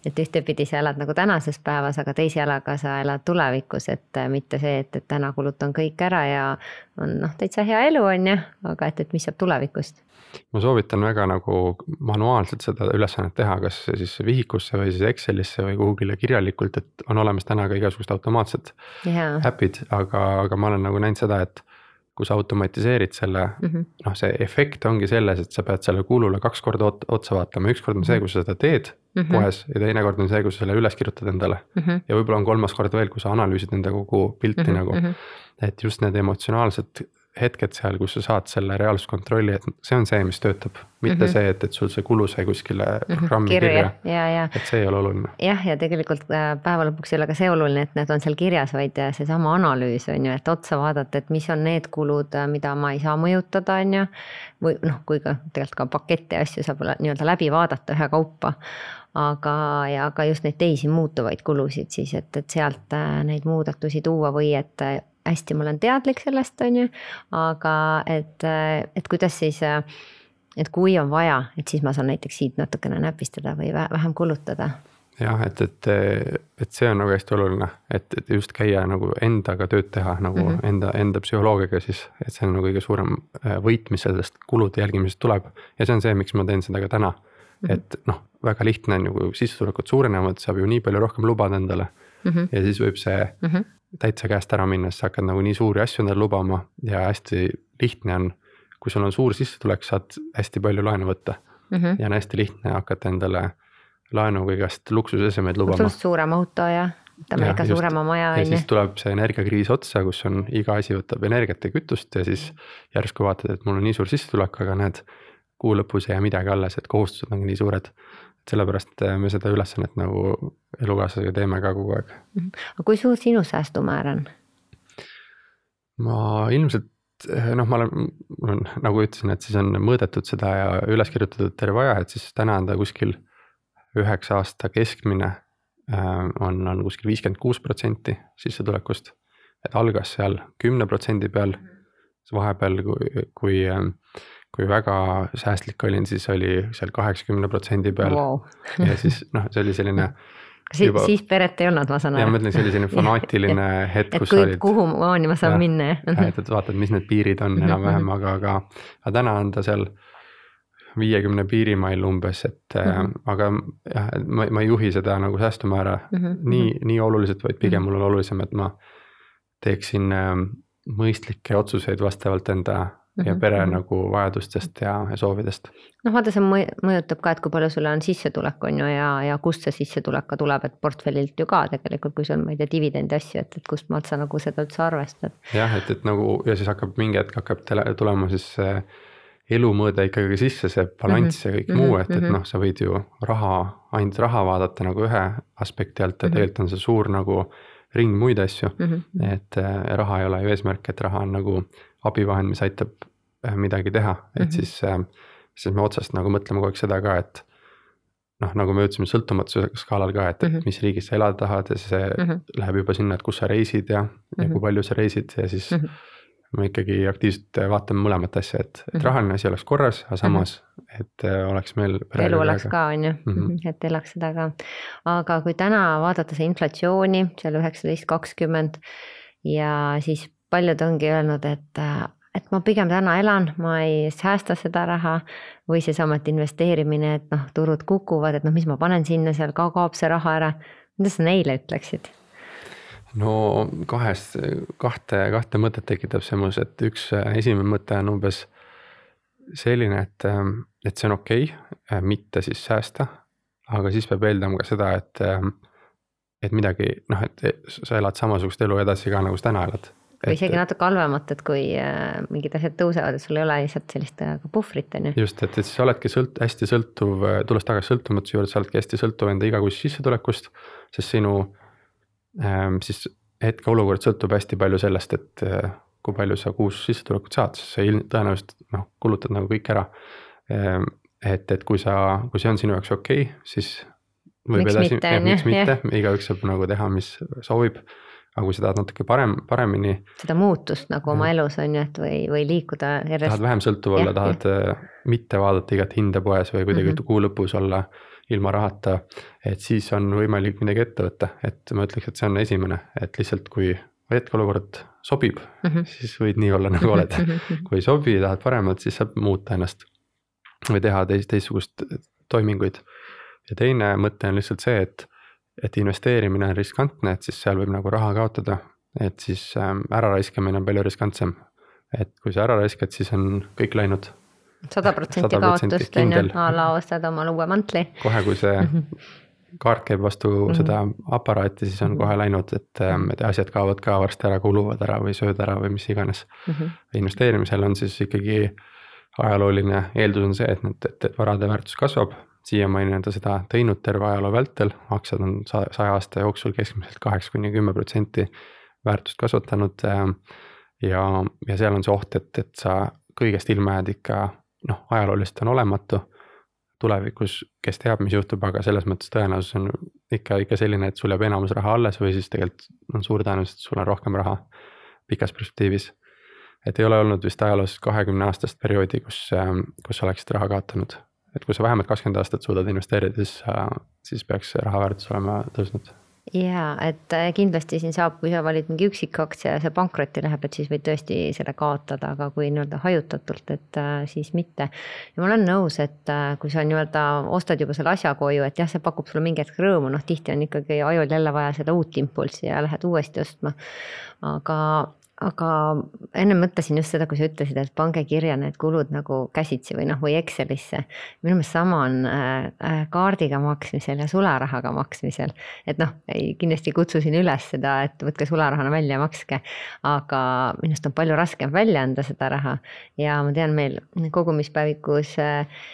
et ühtepidi sa elad nagu tänases päevas, aga teise jalaga sa elad tulevikus, et mitte see, et, et täna kulutan kõik ära ja on noh, täitsa hea elu, on ju, aga et, et mis saab tulevikust ma soovitan väga nagu manuaalselt seda ülesannet teha, kas siis vihikusse või siis Excelisse või kuhugile kirjalikult, et on olemas täna ka igasugused automaatsed yeah. äpid, aga, aga ma olen nagu näinud seda, et kui sa automatiseerid selle mm -hmm., noh, see efekt ongi selles, et sa pead selle kulule kaks korda otsa vaatama, üks kord on see, kui sa seda teed mm -hmm. poes ja teine kord on see, kui sa selle üles kirjutad endale mm. -hmm. ja võib-olla on kolmas kord veel, kui sa analüüsid enda kogu pilti mm -hmm. nagu. Mhm. et just need emotsionaalsed hetked seal, kus sa saad selle reaalsuskontrolli, et see on see, mis töötab. mitte mm -hmm. see, et, et sul see kulu sai kuskile programmi kirja, kirja., ja, ja. et see ei ole oluline. jah, ja tegelikult äh, päeva lõpuks ei ole ka see oluline, et need on seal kirjas, vaid äh, seesama analüüs on ju, et otsa vaadata, et mis on need kulud, äh, mida ma ei saa mõjutada, on ju. või noh, kui ka tegelikult ka pakette ja asju saab nii-öelda läbi vaadata ühekaupa aga, ja ka just neid teisi muutuvaid kulusid siis, et, et sealt neid muudatusi tuua või et hästi, ma olen teadlik sellest, on ju, aga et, et kuidas siis, et kui on vaja, et siis ma saan näiteks siit natukene näpistada või vähem kulutada jah, et, et, et see on nagu hästi oluline, et, et just käia nagu endaga tööd teha nagu mm -hmm. enda, enda psühholoogiaga siis, et see on nagu kõige suurem äh, võit, mis sellest kulude jälgimisest tuleb. ja see on see, miks ma teen seda ka täna mm. -hmm. et noh, väga lihtne on ju, kui sissetulekud suurenevad, saab ju nii palju rohkem lubada endale mm. -hmm. ja siis võib see mm -hmm täitsa käest ära minna, siis sa hakkad nagu nii suuri asju endale lubama ja hästi lihtne on. kui sul on suur sissetulek, saad hästi palju laenu võtta mm -hmm. ja on hästi lihtne hakata endale laenuga igast luksusesemeid lubama. suurem auto ja võtame ikka suurema maja on ju. ja siis tuleb see energiakriis otsa, kus on iga asi võtab energiat ja kütust ja siis järsku vaatad, et mul on nii suur sissetulek, aga näed, kuu lõpus ei jää midagi alles, et kohustused on nii suured sellepärast äh, me seda ülesannet nagu elukaaslasega teeme ka kogu aeg. Mhm. aga kui suur sinu säästumäär on? ma ilmselt äh, noh, ma olen, mul on nagu ütlesin, et siis on mõõdetud seda ja üles kirjutatud terve aja, et siis täna on ta kuskil üheksa aasta keskmine äh, on, on kuskil viiskümmend kuus protsenti sissetulekust. et algas seal kümne protsendi peal, siis vahepeal, kui, kui kui väga säästlik olin, siis oli seal kaheksakümne protsendi peal wow. ja siis noh, see oli selline siis, juba... siis peret ei olnud, ma saan aru. ja ma ütlen, see oli selline fanaatiline hetk, kus kui, olid. kuhumaani ma saan ja, minna jah. et, et vaatad, mis need piirid on enam-vähem, aga, aga, aga täna on ta seal viiekümne piirimail umbes, et mm -hmm. aga jah, et ma, ma ei juhi seda nagu säästumäära mm -hmm. nii, nii oluliselt, vaid pigem mul on olulisem, et ma teeksin äh, mõistlikke otsuseid vastavalt enda ja mhm, pere mm -hmm. nagu vajadustest ja, ja soovidest. noh, vaata, see mõjutab ka, et kui palju sul on sissetulek, on ju, ja, ja kust see sissetulek ka tuleb, et portfellilt ju ka tegelikult, kui sul, ma ei tea, dividendi asju, et, et kust maalt sa nagu seda üldse arvestad. jah, et, et nagu ja siis hakkab mingi hetk hakkab tulema siis see elumõõde ikkagi sisse, see balanss mm -hmm. ja kõik mm -hmm. muu, et, et mhm. noh, sa võid ju raha, ainult raha vaadata nagu ühe aspekti alt ja mm -hmm. tegelikult on see suur nagu ring muid asju mm. -hmm. et äh, raha ei ole ju eesmärk, et raha on nagu abivahend, mis aitab äh, midagi teha, et mm -hmm. siis äh,, siis me otsast nagu mõtleme kogu aeg seda ka, et noh, nagu me ütlesime sõltumatuse skaalal ka, et mm, -hmm. et mis riigis sa elada tahad ja see mm -hmm. läheb juba sinna, et kus sa reisid ja mm, -hmm. ja kui mhm. palju sa reisid ja siis mm. -hmm me ikkagi aktiivselt vaatame mõlemat asja, et, et mhm. rahaline asi oleks korras, aga samas, et äh, oleks meil. elu oleks ka, on ju, mhm. et elaks seda ka. aga kui täna vaadata see inflatsiooni seal üheksateist, kakskümmend ja siis paljud ongi öelnud, et, et ma pigem täna elan, ma ei säästa seda raha. või seesama, et investeerimine, et noh, turud kukuvad, et noh, mis ma panen sinna, seal ka kaob see raha ära. mida sa neile ütleksid? No kahest, kahte, kahte mõtet tekitab see minus, et üks esimene mõte on umbes selline, et, et see on okei okay, mitte siis säästa. aga siis peab eeldama ka seda, et, et midagi noh, et sa elad samasugust elu edasi ka nagu sa täna elad või isegi natuke halvemat, et kui äh, mingid asjad tõusevad, et sul ei ole lihtsalt sellist äh, puhvrit, on ju. just, et, et siis oledki sõlt-, hästi sõltuv, äh, tulles tagasi sõltumatuse juurde, sa oledki hästi sõltuv enda igakuisest sissetulekust. sest sinu ähm, siis hetkeolukord sõltub hästi palju sellest, et äh, kui palju sa kuus sissetulekut saad, sest sa ilm-, tõenäoliselt noh, kulutad nagu kõik ära ähm,. et, et kui sa, kui see on sinu jaoks okei okay,, siis võib miks edasi, miks mitte, igaüks saab nagu teha, mis soovib aga kui sa tahad natuke parem, paremini. seda muutust nagu oma elus on ju, et või, või liikuda järjest. tahad vähem sõltuv olla, tahad ja. Äh, mitte vaadata igat hinda poes või kuidagi mm -hmm. kuu lõpus olla ilma rahata. et siis on võimalik midagi ette võtta, et ma ütleks, et see on esimene, et lihtsalt kui hetkeolukord sobib mm, -hmm. siis võid nii olla, nagu oled. Mhm. kui ei sobi, tahad paremat, siis saab muuta ennast või teha teist, teistsugust toiminguid. ja teine mõte on lihtsalt see, et et investeerimine on riskantne, et siis seal võib nagu raha kaotada, et siis ähm, äraraiskamine on palju riskantsem. et kui sa ära raiskad, siis on kõik läinud. Sada protsenti kaotust on ju, a la ostad omale uue mantli. kohe, kui see kaart käib vastu mm -hmm. seda aparaati, siis on kohe läinud, et, et asjad kaovad ka varsti ära, kuluvad ära või sööd ära või mis iganes mm. -hmm. investeerimisel on siis ikkagi ajalooline eeldus on see, et need, et, varade väärtus kasvab. siiamaani on ta seda teinud terve ajaloo vältel, aktsiad on saja aasta jooksul keskmiselt kaheksa kuni kümme protsenti väärtust kasvatanud. ja, ja seal on see oht, et, et sa kõigest ilma jääd ikka noh, ajalooliselt on olematu tulevikus, kes teab, mis juhtub, aga selles mõttes tõenäosus on ikka, ikka selline, et sul jääb enamus raha alles või siis tegelikult on suur tõenäosus, et sul on rohkem raha pikas perspektiivis. et ei ole olnud vist ajaloos kahekümne aastast perioodi, kus, ähm, kus sa oleksid raha kaotanud. et kui sa vähemalt kakskümmend aastat suudad investeerida, siis, siis peaks raha väärtus olema tõusnud jaa, et äh, kindlasti siin saab, kui sa valid mingi üksikaktsia ja see pankrotti läheb, et siis võid tõesti selle kaotada, aga kui nii-öelda hajutatult, et äh, siis mitte. ja ma olen nõus, et äh, kui sa nii-öelda ostad juba selle asja koju, et jah, see pakub sulle mingi hetk rõõmu, noh tihti on ikkagi ajul jälle vaja seda uut impulssi ja lähed uuesti ostma. aga aga enne mõtlesin just seda, kui sa ütlesid, et pange kirja need kulud nagu käsitsi või noh, või Excelisse. minu meelest sama on äh, äh, kaardiga maksmisel ja sularahaga maksmisel. et noh, kindlasti kutsusin üles seda, et võtke sularahana välja ja makske. aga minu arust on palju raskem välja anda seda raha ja ma tean, meil kogumispäevikus äh,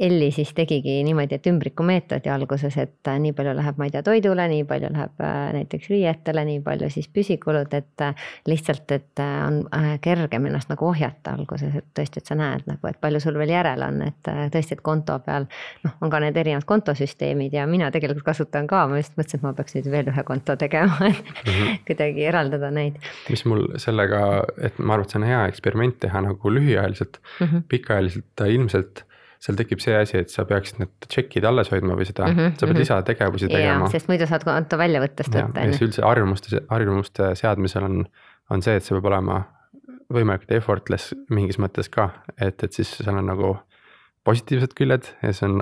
Elli siis tegigi niimoodi, et ümbrikumeetodi alguses, et nii palju läheb, ma ei tea, toidule, nii palju läheb äh, näiteks riietele, nii palju siis püsikulud, et äh, lihtsalt, et äh, on kergem ennast nagu ohjata alguses, et tõesti, et sa näed nagu, et palju sul veel järel on, et tõesti, et konto peal noh, on ka need erinevad kontosüsteemid ja mina tegelikult kasutan ka, ma just mõtlesin, et ma peaks nüüd veel ühe konto tegema et mm -hmm. kuidagi eraldada neid. mis mul sellega, et ma arvan, et see on hea eksperiment teha nagu lühiajaliselt mm, -hmm. pikaajaliselt ilmselt seal tekib see asi, et sa peaksid need tšekid alles hoidma või seda mm, -hmm, sa pead mm -hmm. lisategevusi tegema. sest muidu saad konto väljavõttest võtta. ja siis üldse harjumuste, harjumuste seadmisel on, on see, et see peab olema võimalikult effortless mingis mõttes ka, et, et siis seal on nagu positiivsed küljed ja siis on,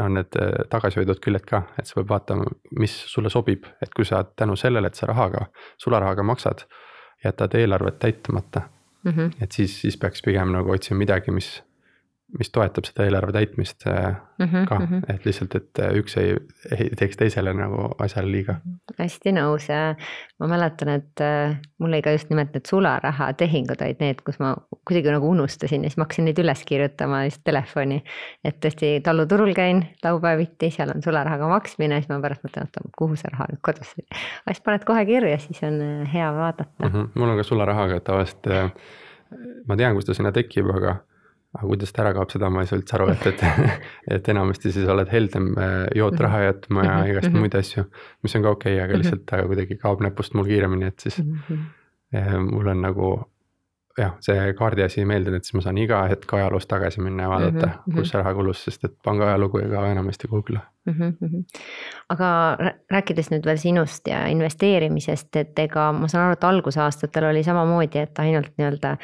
on need äh, tagasihoidvad küljed ka, et sa pead vaatama, mis sulle sobib, et kui sa tänu sellele, et sa rahaga, sularahaga maksad, jätad eelarvet täitumata mm. -hmm. et siis, siis peaks pigem nagu otsima midagi, mis mis toetab seda eelarve täitmist mm -hmm, ka mm, -hmm. et lihtsalt, et äh, üks ei, ei teeks teisele nagu asjale liiga. hästi nõus ja ma mäletan, et äh, mul oli ka just nimelt need sularahatehingud olid need, kus ma kuidagi nagu unustasin ja siis ma hakkasin neid üles kirjutama just telefoni. et tõesti taluturul käin laupäeviti, seal on sularahaga maksmine, siis ma pärast mõtlen, oota, kuhu see raha nüüd kodus oli. aga siis paned kohe kirja, siis on hea vaadata mm. -hmm. mul on ka sularahaga tavaliselt, ma tean, kust ta sinna tekib, aga aga kuidas ta ära kaob, seda ma ei saa üldse aru, et, et, et enamasti siis oled heldem äh, jootraha mhm. jätma ja mhm. igast mhm. muid asju, mis on ka okei okay,, aga lihtsalt ta kuidagi kaob näpust mul kiiremini, et siis äh, mul on nagu jah, see kaardi asi ei meeldinud, siis ma saan iga hetk ajaloos tagasi minna ja vaadata mm, -hmm. kus see raha kulus, sest et panga ajalugu ei kao enamasti Google'i mm. -hmm. aga rääkides nüüd veel sinust ja investeerimisest, et ega ma saan aru, et algusaastatel oli samamoodi, et ainult nii-öelda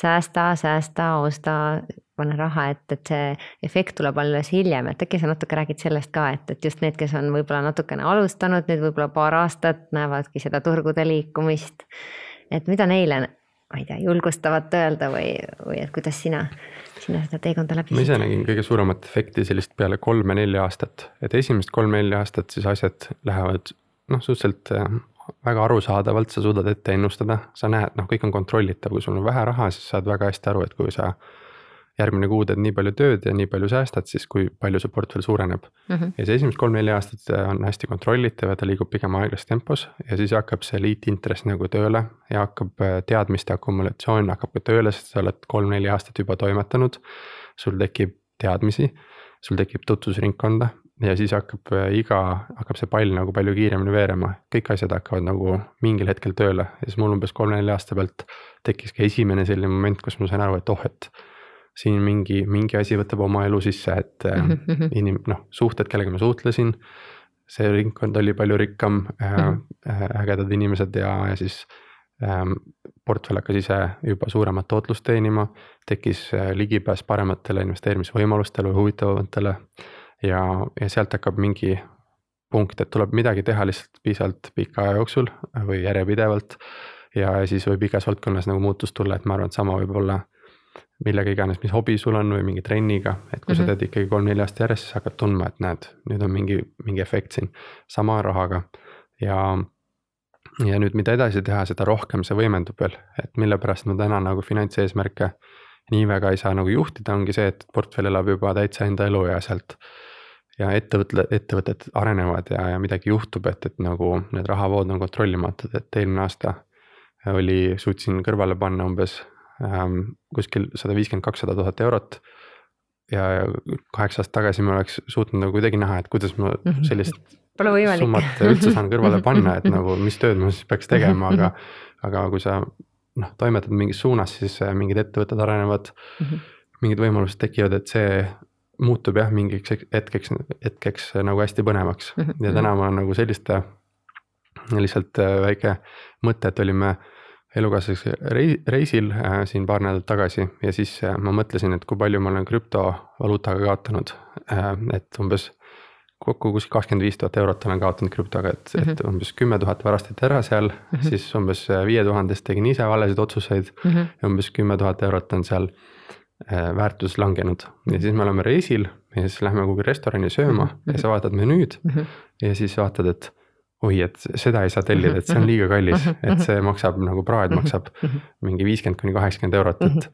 säästa, säästa, osta, pane raha, et, et see efekt tuleb alles hiljem, et äkki sa natuke räägid sellest ka, et, et just need, kes on võib-olla natukene alustanud nüüd võib-olla paar aastat, näevadki seda turgude liikumist. et mida neile ma ei tea, julgustavat öelda või, või et kuidas sina, sina seda teekonda läbisid? ma ise nägin kõige suuremat efekti sellist peale kolme-nelja aastat, et esimest kolm-nelja aastat siis asjad lähevad noh, suhteliselt äh, väga arusaadavalt, sa suudad ette ennustada, sa näed, noh, kõik on kontrollitav, kui sul on vähe raha, siis saad väga hästi aru, et kui sa järgmine kuu teed nii palju tööd ja nii palju säästad, siis kui palju su portfell suureneb mm. -hmm. ja see esimesed kolm-neli aastat on hästi kontrollitav ja ta liigub pigem aeglases tempos ja siis hakkab see liitintress nagu tööle ja hakkab äh, teadmiste akumulatsioon hakkab ka tööle, sest sa oled kolm-neli aastat juba toimetanud. sul tekib teadmisi, sul tekib tutvusringkonda ja siis hakkab äh, iga, hakkab see pall nagu palju kiiremini veerema, kõik asjad hakkavad nagu mingil hetkel tööle ja siis mul umbes kolme-nelja aasta pealt tekkiski esimene selline moment, kus ma sain aru, et oh, et siin mingi, mingi asi võtab oma elu sisse, et mm -hmm. inim-, noh, suhted, kellega ma suhtlesin. see ringkond oli palju rikkam mm, -hmm. ägedad inimesed ja, ja siis ähm, portfell hakkas ise juba suuremat tootlust teenima. tekkis ligipääs parematele investeerimisvõimalustele või huvitavamatele. ja, ja sealt hakkab mingi punkt, et tuleb midagi teha lihtsalt piisavalt pika aja jooksul või järjepidevalt. ja siis võib igas valdkonnas nagu muutus tulla, et ma arvan, et sama võib olla millega iganes, mis hobi sul on või mingi trenniga, et kui mm -hmm. sa Mhm. teed ikkagi kolm-neli aastat järjest, siis hakkad tundma, et näed, nüüd on mingi, mingi efekt siin sama rahaga ja ja nüüd, mida edasi teha, seda rohkem see võimendub veel, et mille pärast ma täna nagu finantseesmärke nii väga ei saa nagu juhtida, ongi see, et portfell elab juba täitsa enda elu ja sealt. ja ettevõtle, ettevõtted arenevad ja, ja midagi juhtub, et, et nagu need rahavood on kontrollimatud, et eelmine aasta oli, suutsin kõrvale panna umbes kuskil sada viiskümmend, kakssada tuhat eurot. ja kaheksa aastat tagasi ma oleks suutnud nagu kuidagi näha, et kuidas ma sellist Pole võimalik. summat üldse saan kõrvale panna, et nagu mis tööd ma siis peaks tegema, aga, aga kui sa noh, toimetad mingis suunas, siis äh, mingid ettevõtted arenevad mm, Mhm. -hmm. mingid võimalused tekivad, et see muutub jah, mingiks hetkeks, hetkeks nagu hästi põnevaks Mhm. ja täna ma olen nagu selliste lihtsalt äh, väike mõte, et olime elukaaslasega rei-, reisil äh, siin paar nädalat tagasi ja siis äh, ma mõtlesin, et kui palju ma olen krüptovaluutaga kaotanud äh,. et umbes kokku kuskil kakskümmend viis tuhat eurot olen kaotanud krüptoga, et mm, -hmm. et umbes kümme tuhat varastati ära seal mm, -hmm. siis umbes viie tuhandest tegin ise valesid otsuseid mm. -hmm. ja umbes kümme tuhat eurot on seal äh, väärtus langenud ja siis me oleme reisil ja siis lähme kuhugi restorani sööma mm -hmm. ja sa vaatad menüüd mm -hmm. ja siis vaatad, et oi, et seda ei saa tellida, et see on liiga kallis, et see maksab nagu praed maksab mingi viiskümmend kuni kaheksakümmend eurot, et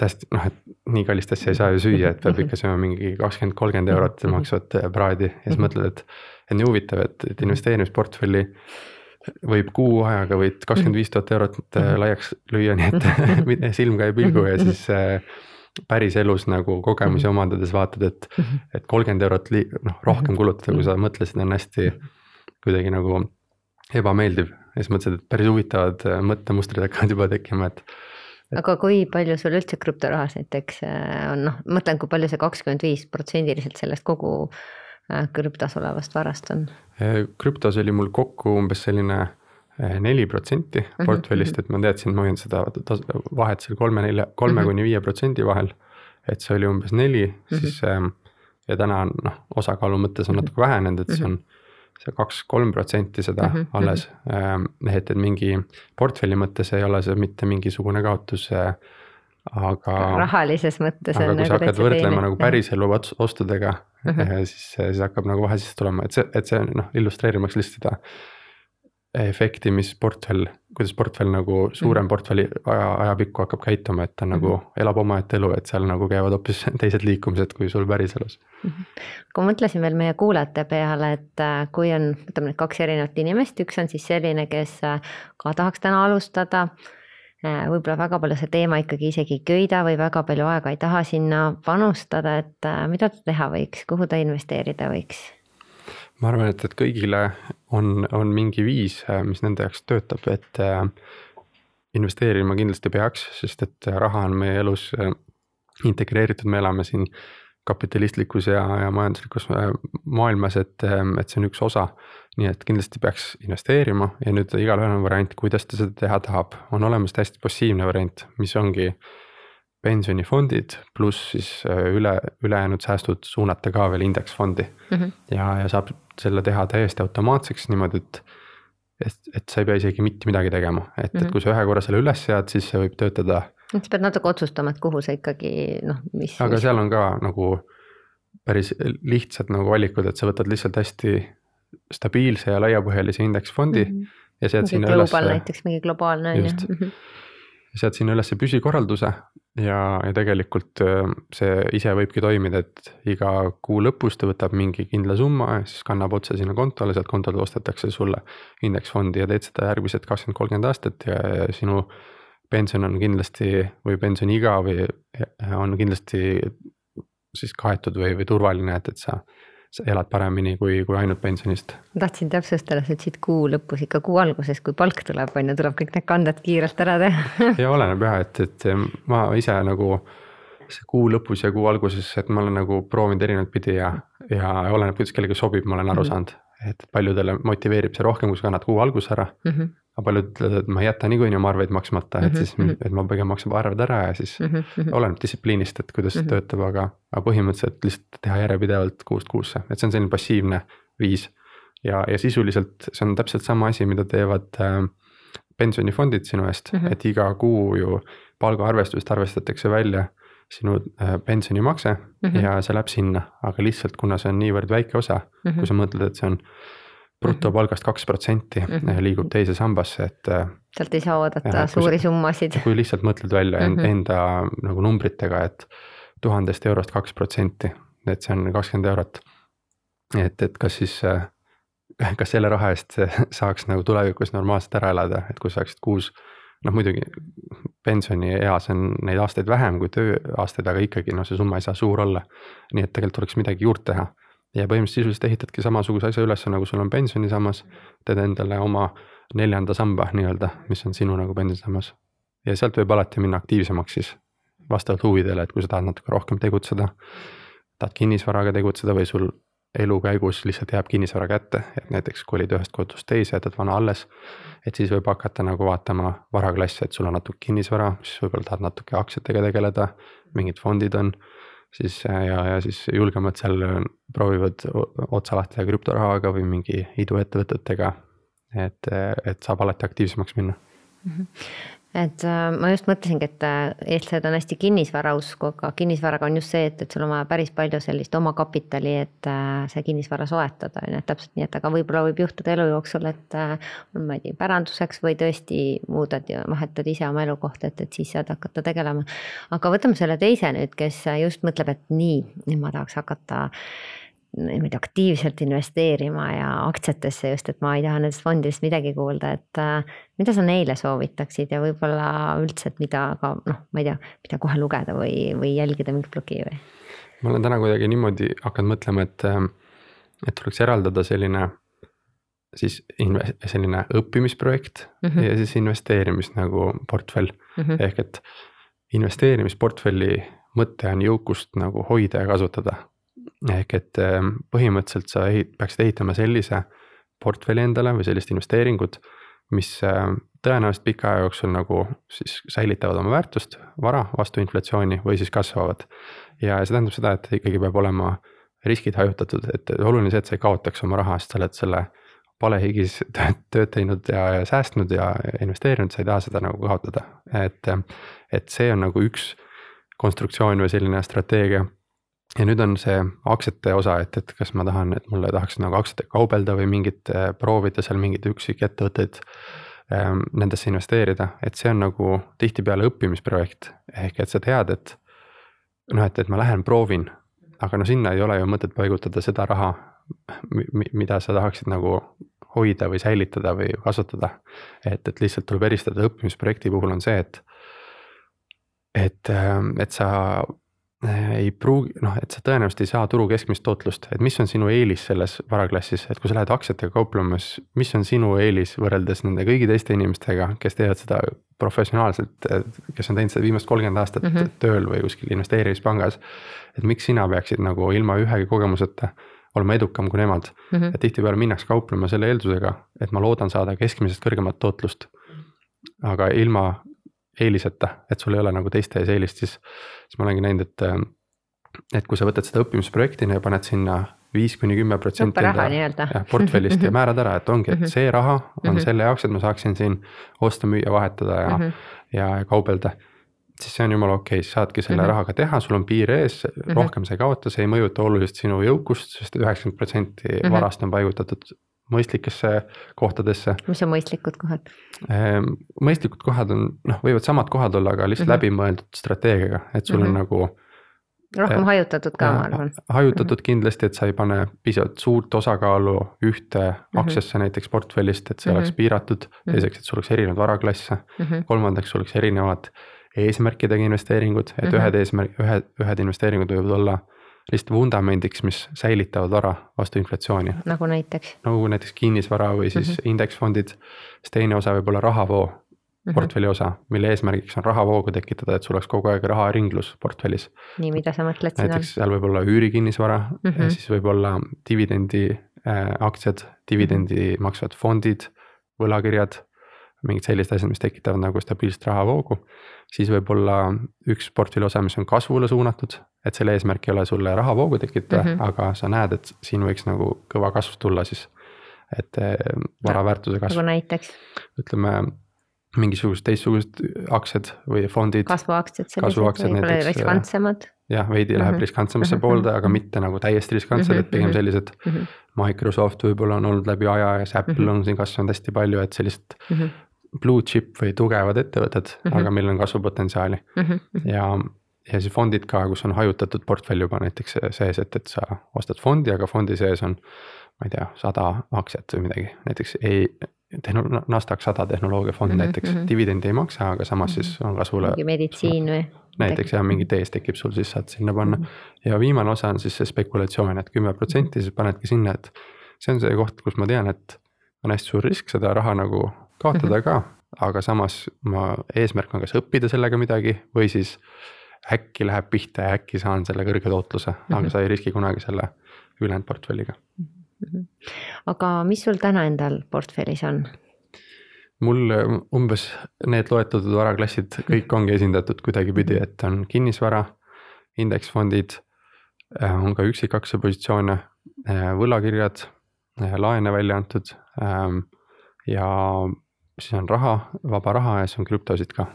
täiesti noh, et nii kallist asja ei saa ju süüa, et peab ikka sööma mingi kakskümmend, kolmkümmend eurot maksvat praadi ja siis mõtled, et. et nii huvitav, et, et investeerimisportfelli võib kuu ajaga võid kakskümmend viis tuhat eurot äh, laiaks lüüa, nii et silm ka ei pilgu ja siis äh, päris elus nagu kogemusi omandades vaatad, et, et kolmkümmend eurot noh rohkem kulutada, kui sa mõtlesid, on hästi kuidagi nagu ebameeldiv ja siis mõtlesid, et päris huvitavad äh, mõttemustrid hakkavad juba tekkima, et aga kui palju sul üldse krüptorahas näiteks on, noh, mõtlen, kui palju see kakskümmend viis protsendiliselt sellest kogu krüptos olevast varast on? krüptos oli mul kokku umbes selline neli protsenti portfellist, et ma teadsin, ma hoian seda vahet seal kolme-nelja, kolme kuni viie protsendi vahel. et see oli umbes neli mm, -hmm. siis ja täna on noh, osakaalu mõttes on natuke vähenenud, et see on see kaks-kolm protsenti seda mm -hmm. alles. et, et mingi portfelli mõttes ei ole see mitte mingisugune kaotus aga. rahalises mõttes. aga kui sa hakkad võrdlema nagu päriselu ostudega mm, -hmm. siis, siis hakkab nagu vahe sisse tulema, et see, et see noh, illustreerimaks lihtsalt seda efekti, mis portfell, kuidas portfell nagu suurem portfelli aja, ajapikku hakkab käituma, et ta mm -hmm. nagu elab omaette elu, et seal nagu käivad hoopis teised liikumised kui sul päriselus mm. -hmm. kui ma mõtlesin veel meie kuulajate peale, et äh, kui on, võtame nüüd kaks erinevat inimest, üks on siis selline, kes äh, ka tahaks täna alustada äh, võib-olla väga palju see teema ikkagi isegi ei köida või väga palju aega ei taha sinna panustada, et mida ta teha võiks, kuhu ta investeerida võiks? Ma arvan, et, et kõigile on, on mingi viis, mis nende jaoks töötab, et äh, investeerima kindlasti peaks, sest et raha on meie elus äh, integreeritud, me elame siin kapitalistlikus ja, ja majanduslikus maailmas, et, et see on üks osa. nii et kindlasti peaks investeerima ja nüüd igalühel on variant, kuidas ta seda teha tahab, on olemas täiesti passiivne variant, mis ongi pensionifondid pluss siis üle, ülejäänud säästud suunata ka veel indeksfondi mm. -hmm. ja, ja saab selle teha täiesti automaatseks niimoodi, et. et, et sa ei pea isegi mitte midagi tegema, et mm, -hmm. et kui sa ühe korra selle üles sead, siis see võib töötada. sa pead natuke otsustama, et kuhu sa ikkagi noh, mis. aga seal on ka nagu päris lihtsad nagu valikud, et sa võtad lihtsalt hästi stabiilse ja laiapõhjalise indeksfondi mm. -hmm. ja sead sinna üles. näiteks mingi globaalne on ju sead sinna ülesse püsikorralduse ja, ja tegelikult see ise võibki toimida, et iga kuu lõpus ta võtab mingi kindla summa ja siis kannab otse sinna kontole, sealt kontolt ostetakse sulle indeksfondi ja teed seda järgmised kakskümmend, kolmkümmend aastat ja sinu pension on kindlasti või pensioniiga või on kindlasti siis kaetud või, või turvaline, et, et sa sa elad paremini kui, kui ainult pensionist. ma tahtsin täpsustada, sa ütlesid kuu lõpus, ikka kuu alguses, kui palk tuleb, on ju, tuleb kõik need kanded kiirelt ära teha ja oleneb jah, et, et ma ise nagu see kuu lõpus ja kuu alguses, et ma olen nagu proovinud erinevat pidi ja, ja oleneb, kuidas kellelegi sobib, ma olen aru saanud. Et paljudele motiveerib see rohkem, kui sa kannad kuu alguses ära mm. -hmm. aga paljud ütlevad, et ma ei jäta niikuinii oma arveid maksmata mm, -hmm. et siis, et ma pigem maksan arved ära ja siis mm -hmm. oleneb distsipliinist, et kuidas mm -hmm. töötab, aga, aga põhimõtteliselt lihtsalt teha järjepidevalt kuust kuusse, et see on selline passiivne viis. ja, ja sisuliselt see on täpselt sama asi, mida teevad äh, pensionifondid sinu eest mm, Mhm. -hmm. et iga kuu ju palgaarvestust arvestatakse välja sinu äh, pensionimakse mm. -hmm. ja see läheb sinna, aga lihtsalt kuna see on niivõrd väike osa mm. -hmm. kui sa mõtled, et see on brutopalgast kaks protsenti Mhm. liigub teise sambasse, et äh, sealt ei saa oodata kui suuri sa- summasid. kui lihtsalt mõtled välja mm. -hmm. enda nagu numbritega, et tuhandest eurost kaks protsenti, et see on kakskümmend eurot. et, et kas siis, äh, kas selle raha eest saaks nagu tulevikus normaalselt ära elada, et kui sa saaksid kuus, noh muidugi pensionieas on neid aastaid vähem kui tööaastaid, aga ikkagi noh, see summa ei saa suur olla. nii et tegelikult tuleks midagi juurde teha ja põhimõtteliselt sisuliselt ehitadki samasuguse asja üles, nagu sul on pensionisammas, teed endale oma neljanda samba nii-öelda, mis on sinu nagu pensionisammas. ja sealt võib alati minna aktiivsemaks siis vastavalt huvidele, et kui sa tahad natuke rohkem tegutseda, tahad kinnisvaraga tegutseda või sul elu käigus lihtsalt jääb kinnisvara kätte, et näiteks kolid ühest kodust teise, jätad vana alles. et siis võib hakata nagu vaatama varaklassi, et sul on natuke kinnisvara, siis võib-olla tahad natuke aktsiatega tegeleda, mingid fondid on. siis ja, ja siis julgemad seal proovivad otsa lahti teha krüptorahaga või mingi iduettevõtetega. et, et saab alati aktiivsemaks minna. Et äh, ma just mõtlesingi, et äh, eestlased on hästi kinnisvarausku, aga kinnisvaraga on just see, et, et sul on vaja päris palju sellist omakapitali, et äh, see kinnisvara soetada, on ju, et täpselt nii, et aga võib-olla võib juhtuda elu jooksul, et ma ei tea, päranduseks või tõesti muudad ja vahetad ise oma elukohta, et, et siis saad hakata tegelema. aga võtame selle teise nüüd, kes just mõtleb, et nii, nüüd ma tahaks hakata niimoodi aktiivselt investeerima ja aktsiatesse just, et ma ei taha nendest fondidest midagi kuulda, et äh, mida sa neile soovitaksid ja võib-olla üldse, et mida ka noh, ma ei tea, mida kohe lugeda või, või jälgida mingit blogi või? ma olen täna kuidagi niimoodi hakanud mõtlema, et, et tuleks eraldada selline siis inve-, selline õppimisprojekt mm. -hmm. ja siis investeerimis nagu portfell mm. -hmm. ehk et investeerimisportfelli mõte on jõukust nagu hoida ja kasutada. Ehk et ähm, põhimõtteliselt sa ehit-, peaksid ehitama sellise portfelli endale või sellist investeeringut, mis ähm, tõenäoliselt pika aja jooksul nagu siis säilitavad oma väärtust, vara vastu inflatsiooni või siis kasvavad. ja see tähendab seda, et ikkagi peab olema riskid hajutatud, et oluline see, et sa ei kaotaks oma raha, sest sa oled selle palehigis tööd teinud ja, ja säästnud ja investeerinud, sa ei taha seda nagu kaotada, et. et see on nagu üks konstruktsioon või selline strateegia. Ja nüüd on see aktsiate osa, et, et kas ma tahan, et mulle tahaks nagu aktsiatega kaubelda või mingit, proovida seal mingeid üksikettevõtteid ähm, nendesse investeerida, et see on nagu tihtipeale õppimisprojekt, ehk et sa tead, et noh, et, et ma lähen proovin, aga no sinna ei ole ju mõtet paigutada seda raha, mida sa tahaksid nagu hoida või säilitada või kasutada. et, et lihtsalt tuleb eristada. Õppimisprojekti puhul on see, et, et, et sa äh, ei pruugi, noh, et sa tõenäoliselt ei saa turu keskmist tootlust, et mis on sinu eelis selles varaklassis, et kui sa lähed aktsiatega kauplema, siis mis on sinu eelis võrreldes nende kõigi teiste inimestega, kes teevad seda professionaalselt, kes on teinud seda viimast kolmkümmend aastat mm -hmm. tööl või kuskil investeerimispangas. et miks sina peaksid nagu ilma ühegi kogemuseta olema edukam kui nemad mm. -hmm. et tihtipeale minnakse kauplema selle eeldusega, et ma loodan saada keskmisest kõrgemat tootlust. aga ilma eeliseta, et sul ei ole nagu teiste ees eelist, siis, siis ma olengi näinud, et. et kui sa võtad seda õppimisprojektina ja paned sinna viis kuni kümme protsenti enda nii-öelda. portfellist ja määrad ära, et ongi, Mhm. et see raha on selle jaoks, et ma saaksin siin osta, müüa, vahetada ja mm, -hmm. ja, kaubelda siis see on jumala okei okay,, saadki selle mm -hmm. rahaga teha, sul on piir ees mm, -hmm. rohkem sa ei kaota, see ei mõjuta oluliselt sinu jõukust sest, sest üheksakümmend protsenti varast on paigutatud mõistlikesse kohtadesse. mis on mõistlikud kohad? mõistlikud kohad on, noh, võivad samad kohad olla, aga lihtsalt mm -hmm. läbimõeldud strateegiaga, et sul mm -hmm. on nagu. rohkem äh, hajutatud ka, ma arvan. hajutatud mm -hmm. kindlasti, et sa ei pane piisavalt suurt osakaalu ühte mm -hmm. aktsiasse näiteks portfellist, et see mm -hmm. oleks piiratud. teiseks, et sul oleks erinevaid varaklasse mm. -hmm. kolmandaks, sul oleks erinevad eesmärkidega investeeringud, et mm -hmm. ühed eesmärk, ühed, ühed investeeringud võivad olla lihtsalt vundamendiks, mis säilitavad vara vastu inflatsiooni. nagu näiteks? nagu näiteks kinnisvara või siis mm -hmm. indeksfondid, siis teine osa võib olla rahavoo mm -hmm. portfelli osa, mille eesmärgiks on rahavoogu tekitada, et sul oleks kogu aeg raharinglus portfellis. nii, mida sa mõtled all? näiteks seal võib olla üürikinnisvara mm, -hmm. siis võib olla dividendi äh, aktsiad, dividendi -hmm. maksvad fondid, võlakirjad mingid sellised asjad, mis tekitavad nagu stabiilset rahavoogu. Siis võib olla üks portfelli osa, mis on kasvule suunatud, et selle eesmärk ei ole sulle rahavoogu tekitada mm, -hmm. aga sa näed, et siin võiks nagu kõva kasv tulla siis. et vara väärtuse kasv. nagu näiteks? ütleme mingisugused teistsugused aktsiad või fondid. kasvuaktsiad Kasvuaktsiad võib-olla näiteks, riskantsemad jah, veidi läheb Mhm. riskantsemasse Mhm, poolde, aga mhm. mitte nagu täiesti riskantsed, et pigem Mhm, sellised mm. -hmm. Microsoft võib-olla on olnud läbi aja ja siis Apple Mhm. on siin kasvanud hästi palju, et sellist Mm -hmm. Blue chip või tugevad ettevõtted mm, Mhm. -hmm. aga millel on kasvupotentsiaali Mm -hmm. ja, ja siis fondid ka, kus on hajutatud portfell juba näiteks sees, et, et sa ostad fondi, aga fondi sees on. ma ei tea, sada aktsiat või midagi, näiteks ei, tehno-, NASDAQ sada tehnoloogiafond mm Mhm, -hmm, näiteks mhm. dividendi ei maksa, aga samas siis on kasvule. mingi meditsiin või? näiteks jah, mingi tees tekib sul, siis saad sinna panna Mhm. ja viimane osa on siis see spekulatsioon, et kümme protsenti siis panedki sinna, et. see on see koht, kus ma tean, et on hästi suur risk seda raha nagu kaotada Mhm. ka, aga samas ma eesmärk on kas õppida sellega midagi või siis. äkki läheb pihta ja äkki saan selle kõrge tootluse -hmm. Mhm. aga sa ei riski kunagi selle ülejäänud portfelliga. aga mis sul täna endal portfellis on? mul äh, umbes need loetletud varaklassid kõik ongi esindatud kuidagipidi, et on kinnisvara, indeksfondid. on ka üksikaktsiapositsioone, võlakirjad, laene välja antud. ähm, ja siis on raha, vaba raha ja siis on krüptosid ka.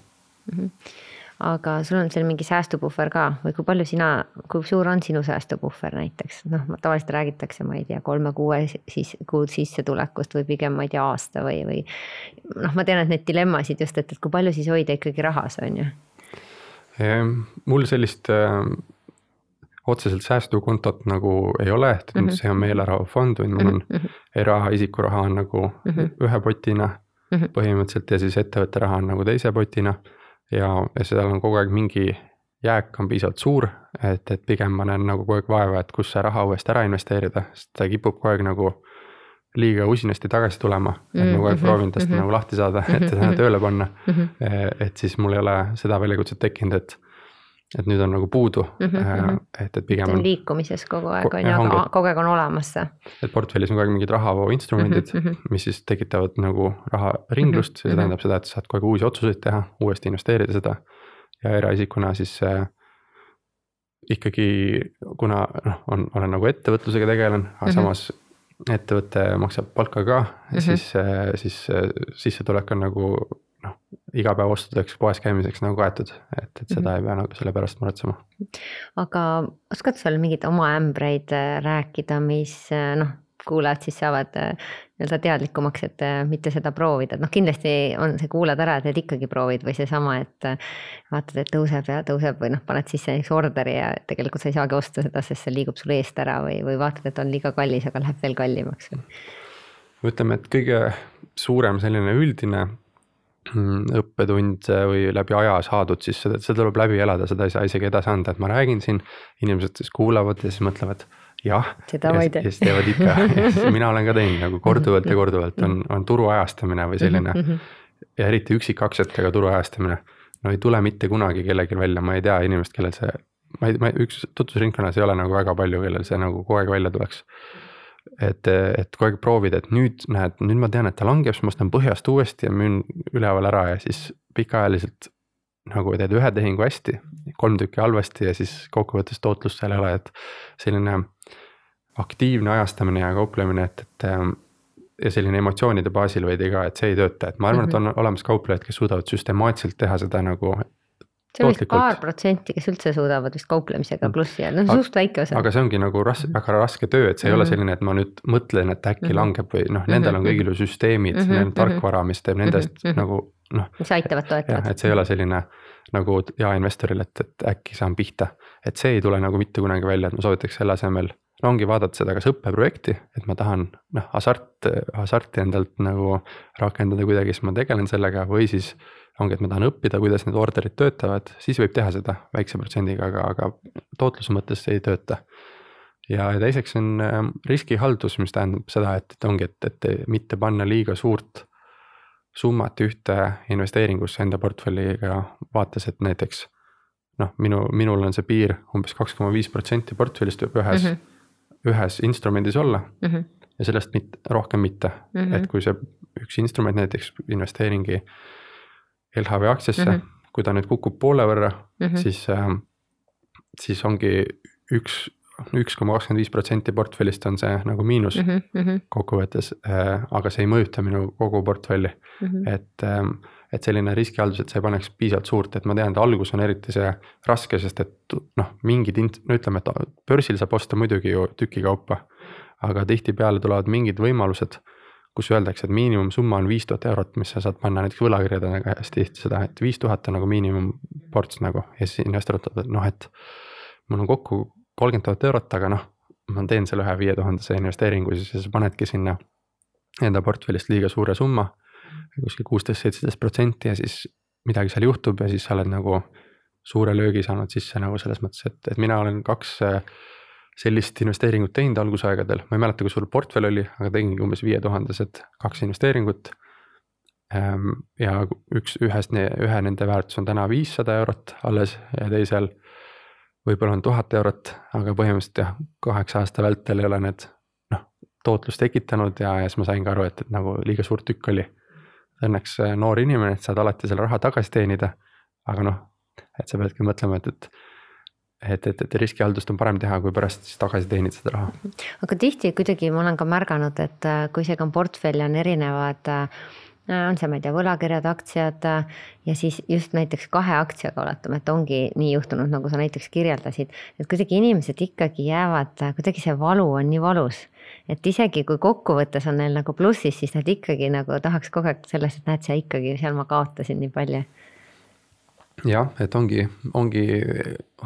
aga sul on seal mingi säästupuhver ka või kui palju sina, kui suur on sinu säästupuhver näiteks, noh tavaliselt räägitakse, ma ei tea, kolme-kuue siis kuud sissetulekust või pigem ma ei tea, aasta või, või. noh, ma tean, et neid dilemmasid just, et, et kui palju siis hoida ikkagi rahas, on ju. mul sellist äh, otseselt säästukontot nagu ei ole, et mm -hmm. see on meelerahufond, vaid mul on mm -hmm. eraisiku raha on nagu mm -hmm. ühe potina mm -hmm. põhimõtteliselt ja siis ettevõtte raha on nagu teise potina. ja, ja seal on kogu aeg mingi jääk on piisavalt suur, et, et pigem ma näen nagu kogu aeg vaeva, et kus see raha uuesti ära investeerida, sest ta kipub kogu aeg nagu liiga usinasti tagasi tulema, et ma kogu aeg Mhm, proovin tast mhm. nagu lahti saada, et teda tööle panna mm. -hmm. et siis mul ei ole seda väljakutset tekkinud, et, et nüüd on nagu puudu mm, mhm. et, et pigem on liikumises kogu aeg on ju, aga kogu aeg on olemas see. et portfellis on kogu aeg mingid rahavooinstrumendid mm, -hmm. mis siis tekitavad nagu raharinglust mm, -hmm. see mhm. tähendab seda, et saad kogu aeg uusi otsuseid teha, uuesti investeerida seda. ja eraisikuna siis äh, ikkagi, kuna noh, on, olen nagu ettevõtlusega tegelen, aga mm. -hmm. samas ettevõte maksab palka ka mm. -hmm. siis, siis äh, sissetulek on nagu noh, igapäevaostudeks poes käimiseks nagu kaetud, et, et seda mm -hmm. ei pea nagu selle pärast muretsema. aga oskad sa mingeid oma ämbreid äh, rääkida, mis äh, noh, kuulajad siis saavad äh, nii-öelda teadlikumaks, et mitte seda proovida, et noh, kindlasti on see kuulad ära, et need ikkagi proovid või seesama, et vaatad, et tõuseb ja tõuseb või noh, paned sisse näiteks orderi ja tegelikult sa ei saagi osta seda, sest see liigub sul eest ära või, või vaatad, et on liiga kallis, aga läheb veel kallimaks. ütleme, et kõige suurem selline üldine õppetund või läbi aja saadud, siis seda, seda tuleb läbi elada, seda ei saa isegi edasi anda, et ma räägin siin. inimesed siis kuulavad ja siis mõtlevad jah. Seda ma ei tee. ja siis teevad ikka mina olen ka teinud nagu korduvalt ja korduvalt on, on turu ajastamine või selline Mhm, ja eriti üksikaktsiatega turu ajastamine. no ei tule mitte kunagi kellelgi välja, ma ei tea inimest, kellel see, ma ei, ma ei, üks tutvusringkonnas ei ole nagu väga palju, kellel see nagu kogu aeg välja tuleks. Et, et kogu aeg proovid, et nüüd näed, nüüd ma tean, et ta langeb, siis ma ostan põhjast uuesti ja müün üleval ära ja siis pikaajaliselt. nagu teed ühe tehingu hästi, kolm tükki halvasti ja siis kokkuvõttes tootlust seal ei ole, et selline aktiivne ajastamine ja kauplemine, et, et ähm, ja selline emotsioonide baasil veidi ka, et see ei tööta, et ma arvan mm, -hmm. et on olemas kauplejad, kes suudavad süstemaatiliselt teha seda nagu. See on vist paar protsenti, kes üldse suudavad vist kauplemisega plussi jääda, no suht väike osa. aga see ongi nagu ras-, väga raske töö, et see ei ole Mhm. selline, et ma nüüd mõtlen, et äkki Mhm. langeb või noh, nendel on Mhm. kõigil ju süsteemid mm, -hmm. mhm. tarkvara, mis teeb nendest mm -hmm. nagu noh. mis aitavad toetavad. et see ei ole selline nagu hea investoril, et, et äkki saan pihta. et see ei tule nagu mitte kunagi välja, et ma soovitaks selle asemel, no ongi vaadata seda kas õppeprojekti, et ma tahan noh, hasart, hasarti endalt nagu rakendada kuidagi, siis ma tegelen sellega või siis. Ongi, et ma tahan õppida, kuidas need orderid töötavad, siis võib teha seda väikse protsendiga, aga, aga tootluse mõttes ei tööta. ja teiseks on ähm, riskihaldus, mis tähendab seda, et, et ongi, et, et mitte panna liiga suurt summat ühte investeeringusse enda portfelliga, vaates, et näiteks noh, minu, minul on see piir umbes kaks koma viis protsenti portfellist võib ühes mm, -hmm. ühes instrumendis olla mhm, ja sellest mitte, rohkem mitte mm. -hmm. et kui see üks instrument näiteks investeeringi LHV aktsiasse mm. -hmm. kui ta nüüd kukub poole võrra mm. -hmm. siis äh,, siis ongi üks üks koma kakskümmend viis protsenti portfellist on see nagu miinus mm -hmm, mm -hmm, kokkuvõttes äh, aga see ei mõjuta minu kogu portfelli mm -hmm. et, ähm, et selline riskihaldus, et see paneks piisavalt suurt, et ma tean, et algus on eriti see raske, sest et noh, mingid int-, no ütleme, et börsil saab osta muidugi ju tükikaupa. aga tihtipeale tulevad mingid võimalused, kus öeldakse, et miinimumsumma on viis tuhat eurot, mis sa saad panna näiteks võlakirjadega hästi tihti seda, et viis tuhat on nagu miinimumports nagu ja siis investorid ütlevad, et noh, et. mul on kokku kolmkümmend tuhat eurot, aga noh, ma teen selle ühe viie tuhandese investeeringu, siis sa panedki sinna enda portfellist liiga suure summa kuskil kuusteist, seitseteist protsenti ja siis midagi seal juhtub ja siis sa oled nagu suure löögi saanud sisse nagu selles mõttes, et, et mina olen kaks äh, sellist investeeringut teinud algusaegadel, ma ei mäleta, kui suur portfell oli, aga tegingi umbes viietuhandesed kaks investeeringut. Ehm, ja üks, ühest, ühe nende väärtus on täna viissada eurot alles ja teisel võib-olla on tuhat eurot, aga põhimõtteliselt jah, kaheksa aasta vältel ei ole need noh, tootlust tekitanud ja, ja siis ma saingi aru, et, et nagu liiga suur tükk oli õnneks äh, noor inimene, et saad alati selle raha tagasi teenida. aga noh, et sa peadki mõtlema, et, et et, et, et riskihaldust on parem teha, kui pärast siis tagasi teenida seda raha. aga tihti kuidagi ma olen ka märganud, et äh, kui isegi on portfelli on erinevad äh, on see, ma ei tea, võlakirjad, aktsiad ja siis just näiteks kahe aktsiaga oletame, et ongi nii juhtunud, nagu sa näiteks kirjeldasid. et kuidagi inimesed ikkagi jäävad, kuidagi see valu on nii valus et isegi kui kokkuvõttes on neil nagu plussis, siis nad ikkagi nagu tahaks kogu aeg selles, et näed, sa ikkagi seal ma kaotasin nii palju. Jah, et ongi, ongi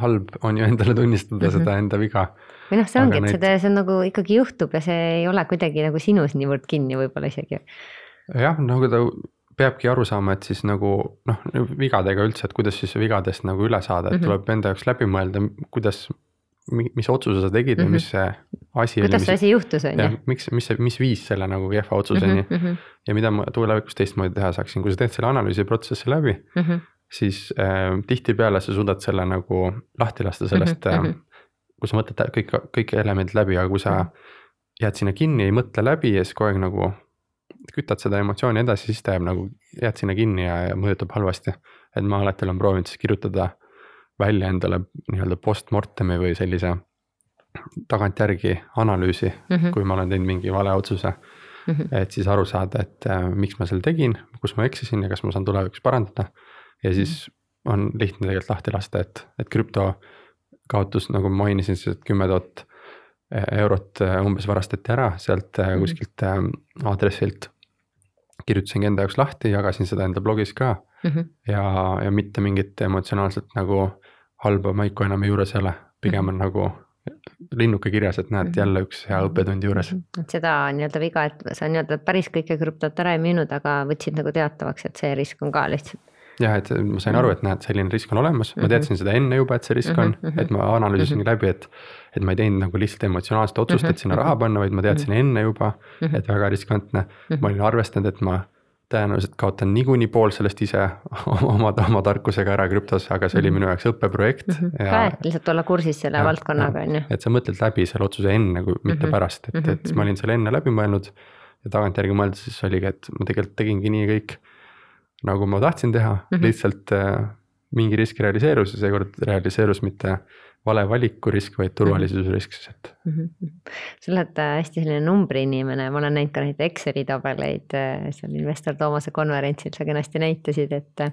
halb on ju endale tunnistada mm -hmm. seda enda viga. või noh, see ongi, et neid... seda, see on nagu ikkagi juhtub ja see ei ole kuidagi nagu sinus niivõrd kinni võib-olla isegi. jah, nagu ta peabki aru saama, et siis nagu noh, vigadega üldse, et kuidas siis vigadest nagu üle saada, et mm -hmm. tuleb enda jaoks läbi mõelda, kuidas mis otsuse sa tegid mm -hmm. mis see asi kuidas see asi juhtus, on ju. miks, mis see, mis viis selle nagu kehva otsuseni mm -hmm. ja mida ma tulevikus teistmoodi teha saaksin, kui sa teed selle analüüsi protsessi läbi mm, -hmm. Siis äh, tihtipeale sa suudad selle nagu lahti lasta sellest mm, -hmm. äh, kui sa mõtled kõik, kõik elemendid läbi, aga kui sa mm -hmm. jääd sinna kinni, ei mõtle läbi ja siis kogu aeg nagu kütad seda emotsiooni edasi, siis ta jääb nagu, jääd sinna kinni ja, ja mõjutab halvasti. et ma alati olen proovinud siis kirjutada välja endale nii-öelda postmortem'i või sellise tagantjärgi analüüsi mm, -hmm. kui ma olen teinud mingi vale otsuse mm. -hmm. et siis aru saada, et äh, miks ma selle tegin, kus ma eksisin ja kas ma saan tulevikus parandada. Ja siis on lihtne tegelikult lahti lasta, et, et krüpto kaotus, nagu ma mainisin, siis kümme tuhat äh, eurot äh, umbes varastati ära sealt mm -hmm. kuskilt aadressilt. kirjutasingi enda jaoks lahti, jagasin seda enda blogis ka mm -hmm. ja, ja mitte mingit emotsionaalset nagu halba maiku enam juures ei ole, pigem on nagu linnuke kirjas, et näed jälle üks hea õppetund juures. et seda nii-öelda viga, et sa nii-öelda päris kõike krüptot ära ei müünud, aga võtsid nagu teatavaks, et see risk on ka lihtsalt. Jah, et ma sain aru, et näed, selline risk on olemas, ma teadsin seda enne juba, et see risk on, et ma analüüsisingi läbi, et. et ma ei teinud nagu lihtsalt emotsionaalset otsust, et sinna raha panna, vaid ma teadsin enne juba, et väga riskantne. ma olin arvestanud, et ma tõenäoliselt kaotan niikuinii pool sellest ise oma, oma tarkusega ära krüptos, aga see oli mhm. minu jaoks õppeprojekt mm. -hmm. Ja, ka, et lihtsalt olla kursis selle ja, valdkonnaga, on ju. et sa mõtled läbi selle otsuse enne, kui mitte mm -hmm. pärast, et, et ma olin selle enne läbi mõelnud. ja tagantjärgi mõeldes siis oligi, et ma tegelikult tegingi nii kõik, nagu ma tahtsin teha mm, -hmm. lihtsalt äh, mingi risk realiseerus ja seekord realiseerus mitte vale valiku risk, vaid turvalisuse mhm. siis, et mm. -hmm. sa oled äh, hästi selline numbriinimene, ma olen näinud ka neid Exceli tabeleid äh, seal investor Toomase konverentsil sa kenasti näitasid, et.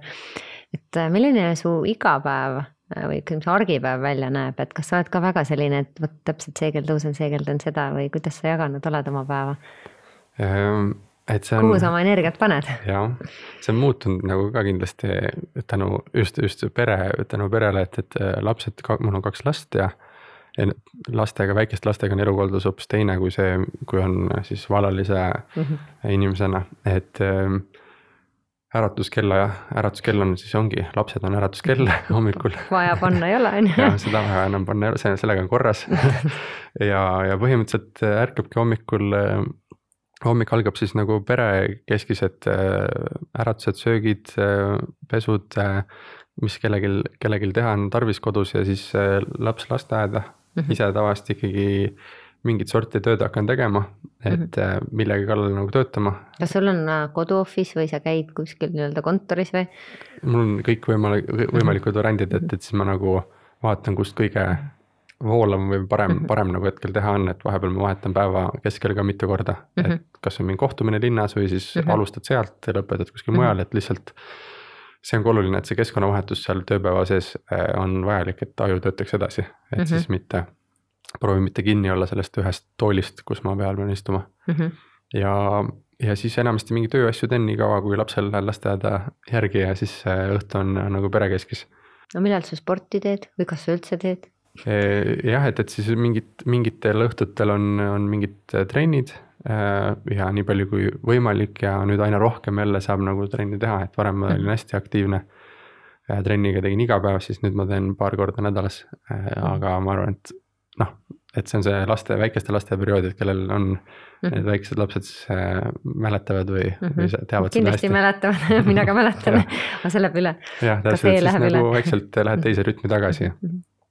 et äh, milline su igapäev või ütleme, see argipäev välja näeb, et kas sa oled ka väga selline, et vot täpselt see kell tõusen, see kell teen seda või kuidas sa jaganud oled oma päeva ähm,? Et see on. kuhu sa oma energiat paned? jah, see on muutunud nagu ka kindlasti tänu just, just pere, tänu perele, et, et äh, lapsed, mul on kaks last ja. lastega, väikeste lastega on elukorraldus hoopis teine kui see, kui on siis vallalise mm -hmm. inimesena, et ähm, äratuskella ja äratuskell on siis ongi, lapsed on äratuskell hommikul. vaja panna ei ole, on ju. jah, seda vaja enam panna, see, sellega on korras ja, ja põhimõtteliselt ärkabki hommikul äh, hommik algab siis nagu perekeskised äh, äratused, söögid, äh, pesud, äh, mis kellelgi, kellelgi teha on tarvis kodus ja siis laps lasteaeda mm. -hmm. ise tavaliselt ikkagi mingit sorti tööd hakkan tegema, et mm -hmm. millegi kallal nagu töötama. kas sul on kodu office või sa käid kuskil nii-öelda kontoris või? mul on kõikvõimalik, võimalikud variandid, et, et siis ma nagu vaatan, kust kõige voolavam või parem Mhm. mm -hmm. parem nagu hetkel teha on, et vahepeal ma vahetan päeva keskel ka mitu korda mm. Mhm. -hmm. et kas on mingi kohtumine linnas või siis mm Mhm. -hmm. alustad sealt ja lõpetad kuskil Mhm. mujal, et lihtsalt. see on ka oluline, et see keskkonnavahetus seal tööpäeva sees äh, on vajalik, et aju töötaks edasi, et mm Mhm. -hmm. siis mitte. proovi mitte kinni olla sellest ühest toolist, kus ma peal pean istuma Mhm. ja, ja siis enamasti mingi tööasju teen nii kaua, kui lapsel läheb lasteaeda järgi ja siis äh, õhtu on nagu perekeskis no millal sa sporti teed või kas sa üldse teed? Eh, jah, et, et siis mingid, mingitel õhtutel on, on mingid äh, trennid äh, ja nii palju kui võimalik ja nüüd aina rohkem jälle saab nagu trenni teha, et varem ma olin hästi aktiivne. trenniga tegin iga päev, siis nüüd ma teen paar korda nädalas, aga ma arvan, et noh, et see on see laste, väikeste laste periood, et kellel on need väiksed lapsed siis äh, mäletavad või mm, -hmm. või teavad Mhm. kindlasti mäletavad mina ka mäletan see läheb üle. jah, täpselt, siis läheb nagu vaikselt lähed teise rütmi tagasi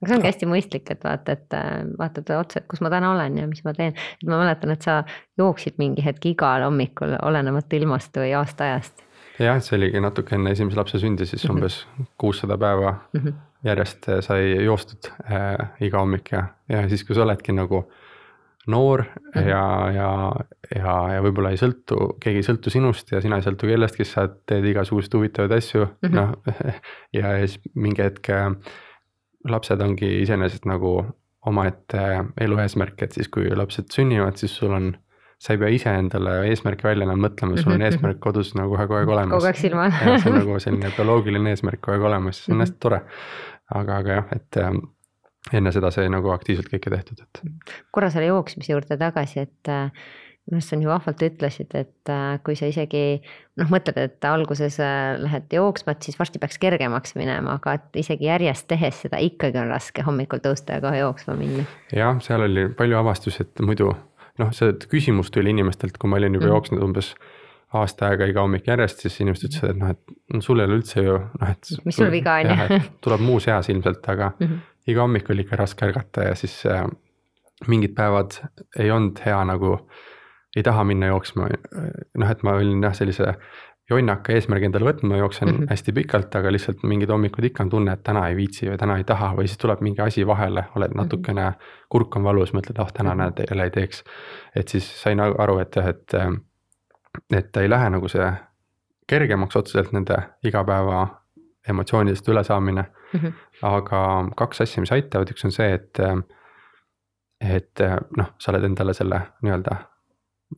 aga see ongi hästi mõistlik, et vaata, et äh, vaatad otsa, et kus ma täna olen ja mis ma teen. et ma mäletan, et sa jooksid mingi hetk igal hommikul, olenemata ilmast või aastaajast. jah, see oligi natuke enne esimese lapse sündi, siis Mhm. umbes kuussada päeva Mhm. järjest äh, sai joostud äh, iga hommik ja, ja siis, kui sa oledki nagu noor Mhm. ja, ja, ja, ja võib-olla ei sõltu, keegi ei sõltu sinust ja sina ei sõltu kellestki, sa teed igasuguseid huvitavaid asju Mhm. noh. ja siis mingi hetk äh, lapsed ongi iseenesest nagu omaette elu eesmärk, et siis, kui lapsed sünnivad, siis sul on sa ei pea ise endale eesmärki välja enam mõtlema, sul on eesmärk kodus nagu kogu aeg olemas. kogu aeg silma all. see on nagu selline bioloogiline eesmärk kogu aeg olemas, see on hästi tore. aga, aga jah, et enne seda sai nagu aktiivselt kõike tehtud, et korra selle jooksmise juurde tagasi, et minu arust sa nii vahvalt ütlesid, et äh, kui sa isegi noh, mõtled, et alguses äh, lähed jooksma, et siis varsti peaks kergemaks minema, aga et isegi järjest tehes seda ikkagi on raske hommikul tõusta ja kohe jooksma minna. jah, seal oli palju avastusi, et muidu noh, see küsimus tuli inimestelt, kui ma olin juba mm. jooksnud umbes aasta aega iga hommik järjest, siis inimesed ütlesid, et noh, et sul ei ole üldse ju noh, et. Mis sul viga on, et tuleb muus eas ilmselt, aga Mhm. iga hommik oli ikka raske ärgata ja siis äh, mingid päevad ei olnud hea nagu, ei taha minna jooksma. noh, et ma olin jah, sellise jonnaka eesmärgi endale võtnud, ma jooksen mm Mhm. -hmm. hästi pikalt, aga lihtsalt mingid hommikud ikka on tunne, et täna ei viitsi või täna ei taha või siis tuleb mingi asi vahele, oled natukene, kurk on valus, mõtled, ah täna Mhm. näed, jälle ei teeks. et siis sain aru, et jah, et, et ei lähe nagu see kergemaks otseselt nende igapäeva emotsioonidest ülesaamine Mhm. aga kaks asja, mis aitavad, üks on see, et, et noh, sa oled endale selle nii-öelda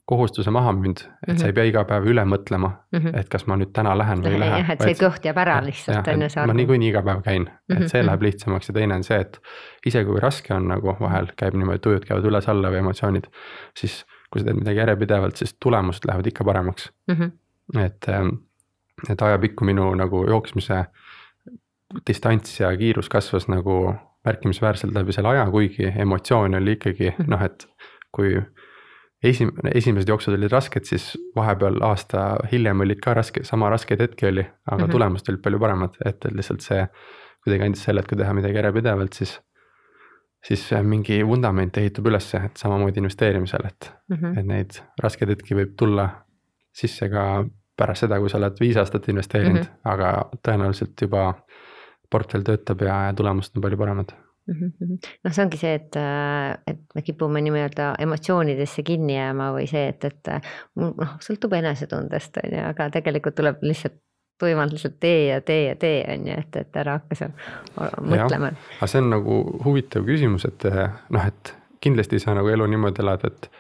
kohustuse maha müünud, et sa ei pea iga päev üle mõtlema, Mhm. et kas ma nüüd täna lähen või ei lähe. jah, et see kõht jääb ära lihtsalt on ju see ma arv. niikuinii iga päev käin, Mhm, et see mhm. läheb lihtsamaks ja teine on see, et isegi kui raske on nagu vahel käib niimoodi, tujud käivad üles-alla või emotsioonid, siis kui sa teed midagi järjepidevalt, siis tulemused lähevad ikka paremaks. Mhm. et, et ajapikku minu nagu jooksmise distants ja kiirus kasvas nagu märkimisväärselt läbi selle aja, kuigi emotsioon oli ikkagi Mhm. noh, et kui esim-, esimesed jooksud olid rasked, siis vahepeal aasta hiljem olid ka raske, sama raskeid hetki oli, aga mm. -hmm. tulemused olid palju paremad, et, lihtsalt see kuidagi andis selle, et kui teha midagi järjepidevalt, siis siis mingi vundament ehitub ülesse, et samamoodi investeerimisel, et, Mhm. et neid raskeid hetki võib tulla sisse ka pärast seda, kui sa oled viis aastat investeerinud mm. -hmm. aga tõenäoliselt juba portfell töötab ja, ja tulemused on palju paremad. Noh, see ongi see, et, et me kipume nii-öelda emotsioonidesse kinni jääma või see, et, et mul noh, sõltub enesetundest on ju, aga tegelikult tuleb lihtsalt tuimalt lihtsalt tee ja tee ja tee on ju, et, et ära hakka seal mõtlema. aga see on nagu huvitav küsimus, et noh, et kindlasti ei saa nagu elu niimoodi elada, et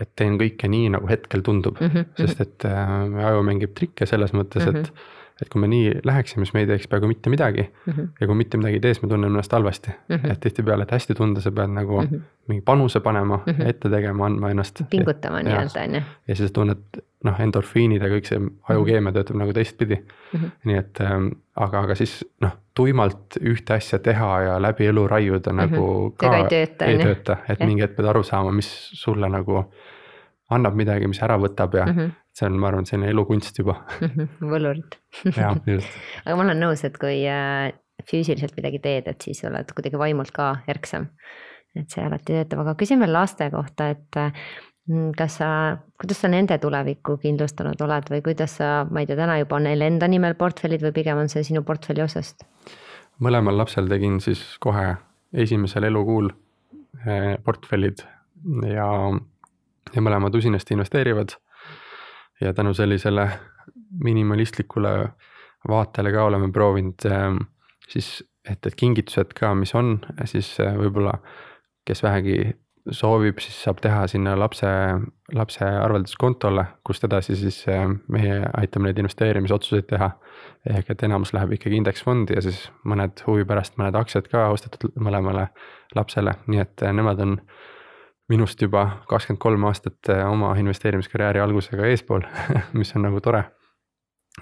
et teen kõike nii, nagu hetkel tundub mm, Mhm, -hmm. sest et äh, aju mängib trikke selles mõttes mm, -hmm. et et kui me nii läheksime, siis me ei teeks peaaegu mitte midagi mm. Mhm. -hmm. ja kui mitte midagi ei tee, siis me tunneme ennast halvasti mm. -hmm. et tihtipeale, et hästi tunda, sa pead nagu mm -hmm. mingi panuse panema mm, -hmm. ette tegema, andma ennast. pingutama nii-öelda on ju. ja siis tunned noh, endorfiinid ja kõik see ajukeemia töötab nagu teistpidi mm. -hmm. nii et ähm, aga, aga siis noh, tuimalt ühte asja teha ja läbi elu raiuda mm -hmm. nagu ka Ega ei tööta, ei tööta, et mingi hetk pead aru saama, mis sulle nagu annab midagi, mis ära võtab ja mm Mhm. -hmm. See on, ma arvan, selline elukunst juba võlurid jah, just. aga ma olen nõus, et kui äh, füüsiliselt midagi teed, et siis oled kuidagi vaimult ka erksam. et see alati töötab, aga küsin veel laste kohta, et äh, kas sa, kuidas sa nende tulevikku kindlustanud oled või kuidas sa, ma ei tea, täna juba on neil enda nimel portfellid või pigem on see sinu portfelli osast? mõlemal lapsel tegin siis kohe esimesel elukuul eh, portfellid ja, ja mõlemad usinasti investeerivad. Ja tänu sellisele minimalistlikule vaatele ka oleme proovinud eh, siis, et, et kingitused ka, mis on, siis eh, võib-olla kes vähegi soovib, siis saab teha sinna lapse, lapse arvelduskontole, kust edasi siis meie aitame neid investeerimisotsuseid teha. Ehk et enamus läheb ikkagi indeksfondi ja siis mõned huvi pärast mõned aktsiad ka ostetud mõlemale lapsele, nii et eh, nemad on minust juba kakskümmend kolm aastat eh, oma investeerimiskarjääri algusega eespool mis on nagu tore.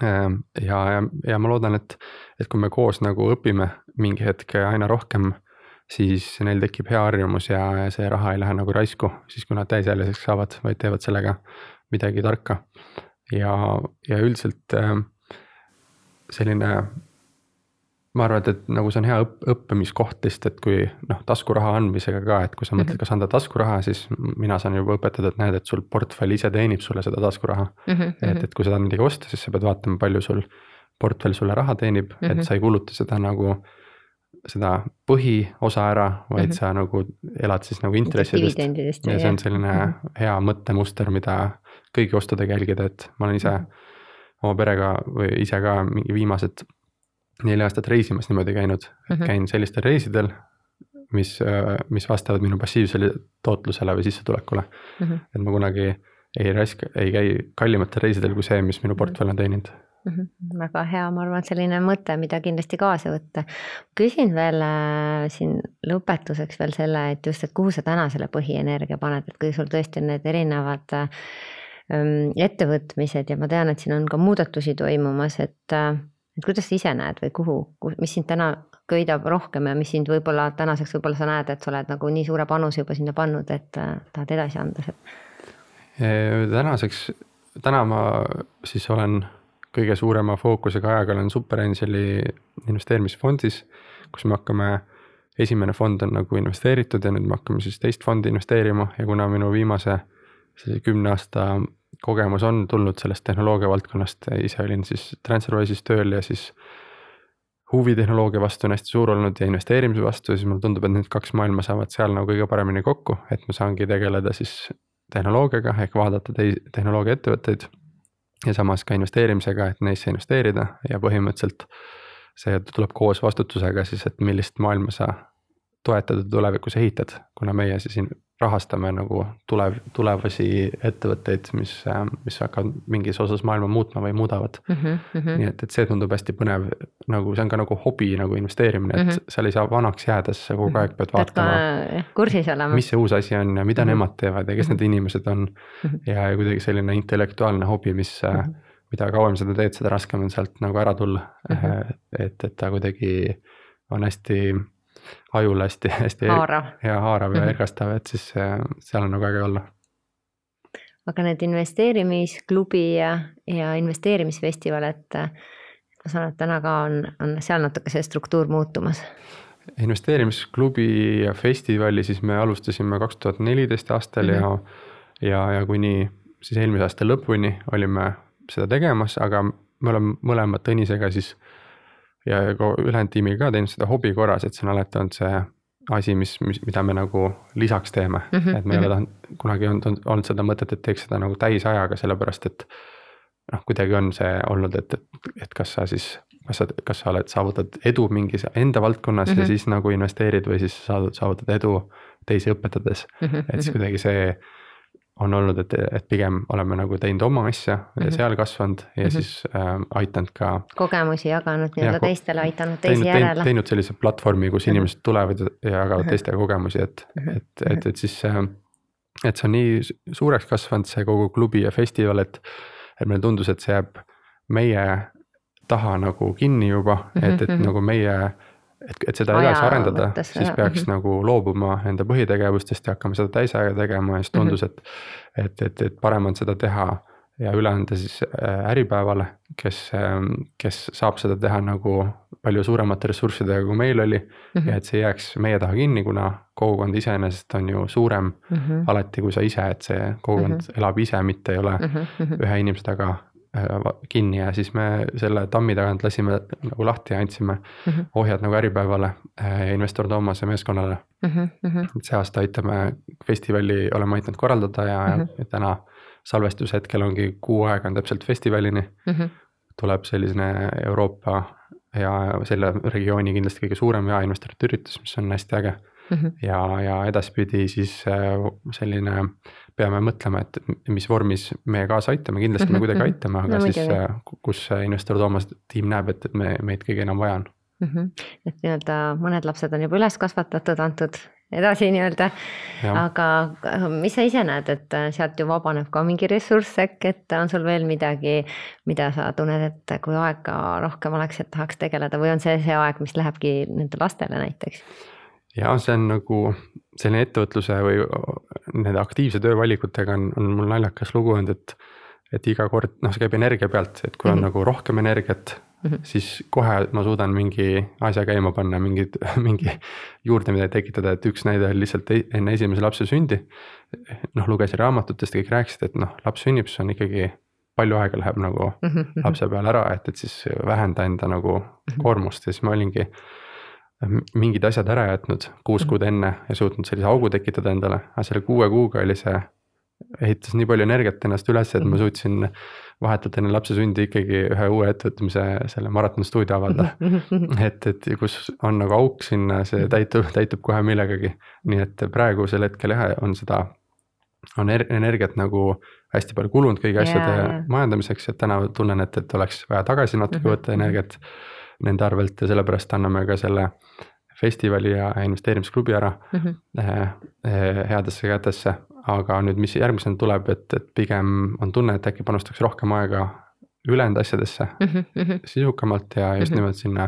Ehm, ja, ja, ja ma loodan, et, et kui me koos nagu õpime mingi hetk aina rohkem, siis neil tekib hea harjumus ja, ja see raha ei lähe nagu raisku, siis kui nad täisealiseks saavad, vaid teevad sellega midagi tarka. ja, ja üldiselt äh, selline, ma arvan, et, et nagu see on hea õpp, õppimiskoht lihtsalt, et kui noh, taskuraha andmisega ka, et kui sa mõtled, mhm. kas anda taskuraha, siis mina saan juba õpetada, et näed, et sul portfell ise teenib sulle seda taskuraha mm. -hmm. et, et kui sa tahad midagi osta, siis sa pead vaatama, palju sul portfell sulle raha teenib mm, -hmm. et mhm. sa ei kuluta seda nagu seda põhiosa ära, vaid mm -hmm. sa nagu elad siis nagu intressidest. ja see on selline mm -hmm. hea mõttemuster, mida kõigi ostudega jälgida, et ma olen ise mm -hmm oma perega või ise ka mingi viimased neli aastat reisimas niimoodi käinud mm, -hmm. käin sellistel reisidel, mis, mis vastavad minu passiivsele tootlusele või sissetulekule mm. -hmm. et ma kunagi ei raiska, ei käi kallimatel reisidel kui see, mis minu portfell on teeninud mm. -hmm. väga hea, ma arvan, et selline mõte, mida kindlasti kaasa võtta. küsin veel äh, siin lõpetuseks veel selle, et just, et kuhu sa täna selle põhienergia paned, et kui sul tõesti on need erinevad äh, Ähm, ettevõtmised ja ma tean, et siin on ka muudatusi toimumas, et, äh, et kuidas sa ise näed või kuhu, mis sind täna köidab rohkem ja mis sind võib-olla tänaseks võib-olla sa näed, et sa oled nagu nii suure panuse juba sinna pannud, et äh, tahad edasi anda sealt? tänaseks, täna ma siis olen kõige suurema fookusega ajaga olen Superangeli investeerimisfondis, kus me hakkame, esimene fond on nagu investeeritud ja nüüd me hakkame siis teist fondi investeerima ja kuna minu viimase see kümne aasta kogemus on tulnud sellest tehnoloogia valdkonnast, ise olin siis Transferwise'is tööl ja siis huvi tehnoloogia vastu on hästi suur olnud ja investeerimise vastu. Siis mulle tundub, et need kaks maailma saavad seal nagu kõige paremini kokku, et ma saangi tegeleda siis tehnoloogiaga ehk vaadata tei-, tehnoloogiaettevõtteid. Ja samas ka investeerimisega, et neisse investeerida. Ja põhimõtteliselt see tuleb koos vastutusega siis, et millist maailma sa toetada tulevikus ehitad, kuna meie siis rahastame nagu tulev, tulevasi ettevõtteid, mis, mis hakkavad mingis osas maailma muutma või muudavad mm. -hmm. nii et, et see tundub hästi põnev, nagu see on ka nagu hobi nagu investeerimine, et mm -hmm. seal ei saa vanaks jääda, sest sa kogu aeg pead vaatama. kursis olema. mis see uus asi on ja mida mm -hmm. nemad teevad ja kes need inimesed on mm. -hmm. ja, ja kuidagi selline intellektuaalne hobi, mis mm, -hmm. mida kauem seda teed, seda raskem on sealt nagu ära tulla mm. -hmm. et, et ta kuidagi on hästi ajule hästi, hästi haarav. ja haarav ja mm -hmm. ergastav, et siis äh, seal on nagu äge olla. aga need investeerimisklubi ja, ja investeerimisfestival, et ma saan aru, et täna ka on, on seal natuke see struktuur muutumas investeerimisklubi ja festivali siis me alustasime kaks tuhat neliteist aastal mm -hmm. ja, ja, ja kuni siis eelmise aasta lõpuni olime seda tegemas, aga me oleme mõlemad Tõnisega siis ja ka ülejäänud tiimiga ka teinud seda hobi korras, et see on alati olnud see asi, mis, mis, mida me nagu lisaks teeme mm, -hmm. et me ei ole mhm. tahtnud, kunagi olnud, olnud seda mõtet, et teeks seda nagu täisajaga, sellepärast et noh, kuidagi on see olnud, et, et, et kas sa siis, kas sa, kas sa oled, saavutad edu mingis enda valdkonnas mm -hmm. ja mhm. siis nagu investeerid või siis saavutad, saavutad edu teisi õpetades mm. -hmm. et siis mhm. kuidagi see on olnud, et, et pigem oleme nagu teinud oma asja mm -hmm. ja mhm. seal kasvanud ja mm -hmm. siis äh, aidanud ka. kogemusi jaganud nii-öelda teistele, aidanud teisi teinud, järele. teinud sellise platvormi, kus mm -hmm. inimesed tulevad ja jagavad mm -hmm. teistega kogemusi, et -hmm. et, et, et siis äh,. et see on nii suureks kasvanud, see kogu klubi ja festival, et, et meile tundus, et see jääb meie taha nagu kinni juba mm, -hmm. et, et mhm. nagu meie et, et seda edasi arendada, siis peaks mm -hmm. nagu loobuma enda põhitegevustest ja hakkama seda täisajaga tegema ja siis tundus mm, -hmm. et, et, et, et parem on seda teha ja üle anda siis äh, Äripäevale, kes, ähm, kes saab seda teha nagu palju suuremate ressurssidega, kui meil oli mm. -hmm. ja et see jääks meie taha kinni, kuna kogukond iseenesest on ju suurem mm -hmm. alati kui sa ise, et see kogukond mm -hmm. elab ise, mitte ei ole mm -hmm. ühe inimese taga kinni ja siis me selle tammi tagant lasime nagu lahti ja andsime mm -hmm. ohjad nagu Äripäevale ja investor Toomase meeskonnale. Mm -hmm. et see aasta aitame festivali, oleme aidanud korraldada ja mm, -hmm. ja täna salvestushetkel ongi kuu aega on täpselt festivalini Mm -hmm. tuleb selline Euroopa ja selle regiooni kindlasti kõige suurem jaeinvestorite üritus, mis on hästi äge Mm -hmm. ja, ja edaspidi siis äh, selline, peame mõtlema, et mis vormis me kaasa aitame, kindlasti me kuidagi aitame, aga No siis äh, kus see investor Toomas tiim näeb, et, et me, meid kõige enam vaja on. Mm -hmm. et nii-öelda mõned lapsed on juba üles kasvatatud, antud edasi nii-öelda, aga mis sa ise näed, et äh, sealt ju vabaneb ka mingi ressurss äkki, et on sul veel midagi, mida sa tunned, et kui aega rohkem oleks, et tahaks tegeleda või on see see aeg, mis lähebki nende lastele näiteks? ja see on nagu selline ettevõtluse või nende aktiivse töövalikutega on, on mul naljakas lugu olnud, et. et iga kord, noh, see käib energia pealt, et kui on Mhm. nagu rohkem energiat Mhm. siis kohe ma suudan mingi asja käima panna, mingid, mingi juurde midagi tekitada, et üks näide oli lihtsalt enne esimese lapse sündi. noh, lugesin raamatutest, kõik rääkisid, et noh, laps sünnib, siis on ikkagi palju aega läheb nagu Mhm. lapse peale ära, et, et siis vähenda enda nagu Mhm. koormust ja siis ma olingi mingid asjad ära jätnud kuus Mhm. kuud enne ja suutnud sellise augu tekitada endale, aga selle kuue kuuga oli see, ehitas nii palju energiat ennast üles, et ma Mhm. suutsin vahetult enne lapse sündi ikkagi ühe uue ettevõtmise, selle maratonstuudio avada et, et kus on nagu auk sinna, Mhm. see täitub, täitub kohe millegagi. nii et praegusel hetkel jah, on seda, on er- energiat nagu hästi palju kulunud kõigi asjade Jaa, jaa. majandamiseks ja täna tunnen, et, et oleks vaja tagasi natuke Mhm, võtta energiat nende arvelt ja sellepärast anname ka selle festivali ja investeerimisklubi ära eh, eh, headesse kätesse. aga nüüd, mis järgmisena tuleb, et, et pigem on tunne, et äkki panustaks rohkem aega ülejäänud asjadesse Mhm, sisukamalt ja just Mhm. nimelt sinna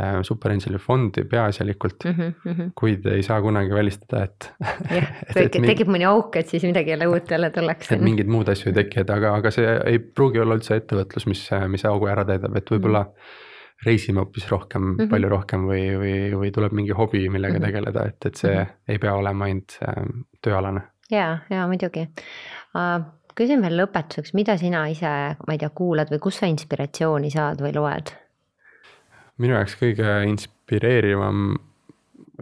äh, superangeli fondi peaasjalikult Mhm, kuid ei saa kunagi välistada, et. jah, tekib mõni auk, et siis midagi jälle uut jälle tullakse. et mingeid muud asju ei teki, et aga, aga see ei pruugi olla üldse ettevõtlus, mis, mis augu ära täidab, et võib-olla reisime hoopis rohkem mm, Mhm. -hmm. palju rohkem või, või, või tuleb mingi hobi, millega Mhm. tegeleda, et, et see Mhm. ei pea olema ainult äh, tööalane. ja, ja muidugi. küsin veel lõpetuseks, mida sina ise, ma ei tea, kuulad või kust sa inspiratsiooni saad või loed? minu jaoks kõige inspireerivam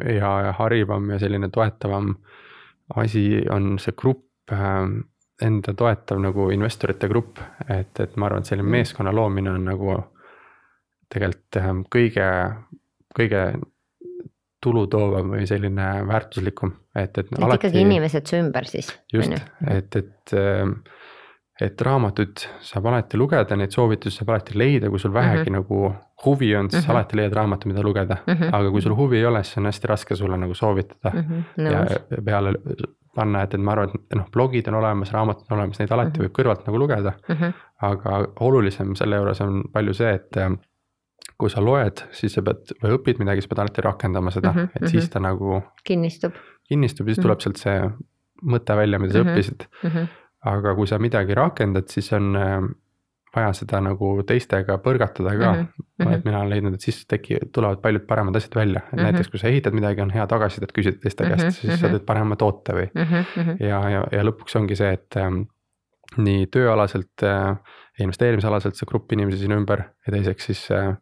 ja, harivam ja selline toetavam asi on see grupp, enda toetav nagu investorite grupp, et, et ma arvan, et selline Mm. meeskonna loomine on nagu tegelikult äh, kõige, kõige tulutoovam või selline väärtuslikum, et, et et ikkagi inimesed su ümber siis. just, et, et, et raamatuid saab alati lugeda, neid soovitusi saab alati leida, kui sul vähegi mm Mhm. -hmm. nagu huvi on, siis mm Mhm. -hmm. alati leiad raamatu, mida lugeda mm. Mhm. -hmm. aga kui sul huvi ei ole, siis on hästi raske sulle nagu soovitada mm -hmm. ja peale panna, et, et ma arvan, et noh, blogid on olemas, raamatud on olemas, neid alati Mhm. võib kõrvalt nagu lugeda. aga olulisem selle juures on palju see, et äh, kui sa loed, siis sa pead või õpid midagi, sa pead alati rakendama seda mm, Mhm, -hmm. et siis ta nagu kinnistub kinnistub ja siis Mhm. tuleb sealt see mõte välja, mida sa Mhm. õppisid mm. -hmm. aga kui sa midagi rakendad, siis on äh, vaja seda nagu teistega põrgatada ka mm. Mhm, -hmm. et mina olen leidnud, et siis teki-, tulevad paljud paremad asjad välja, et mm Mhm. -hmm. näiteks kui sa ehitad midagi, on hea tagasisidet küsida teiste Mhm, käest, siis sa mhm. teed parema toote või. Mhm, ja, ja, ja lõpuks ongi see, et ähm, nii tööalaselt äh, investeerimisalaselt see grupp inimesi sinu ümber ja teiseks siis äh,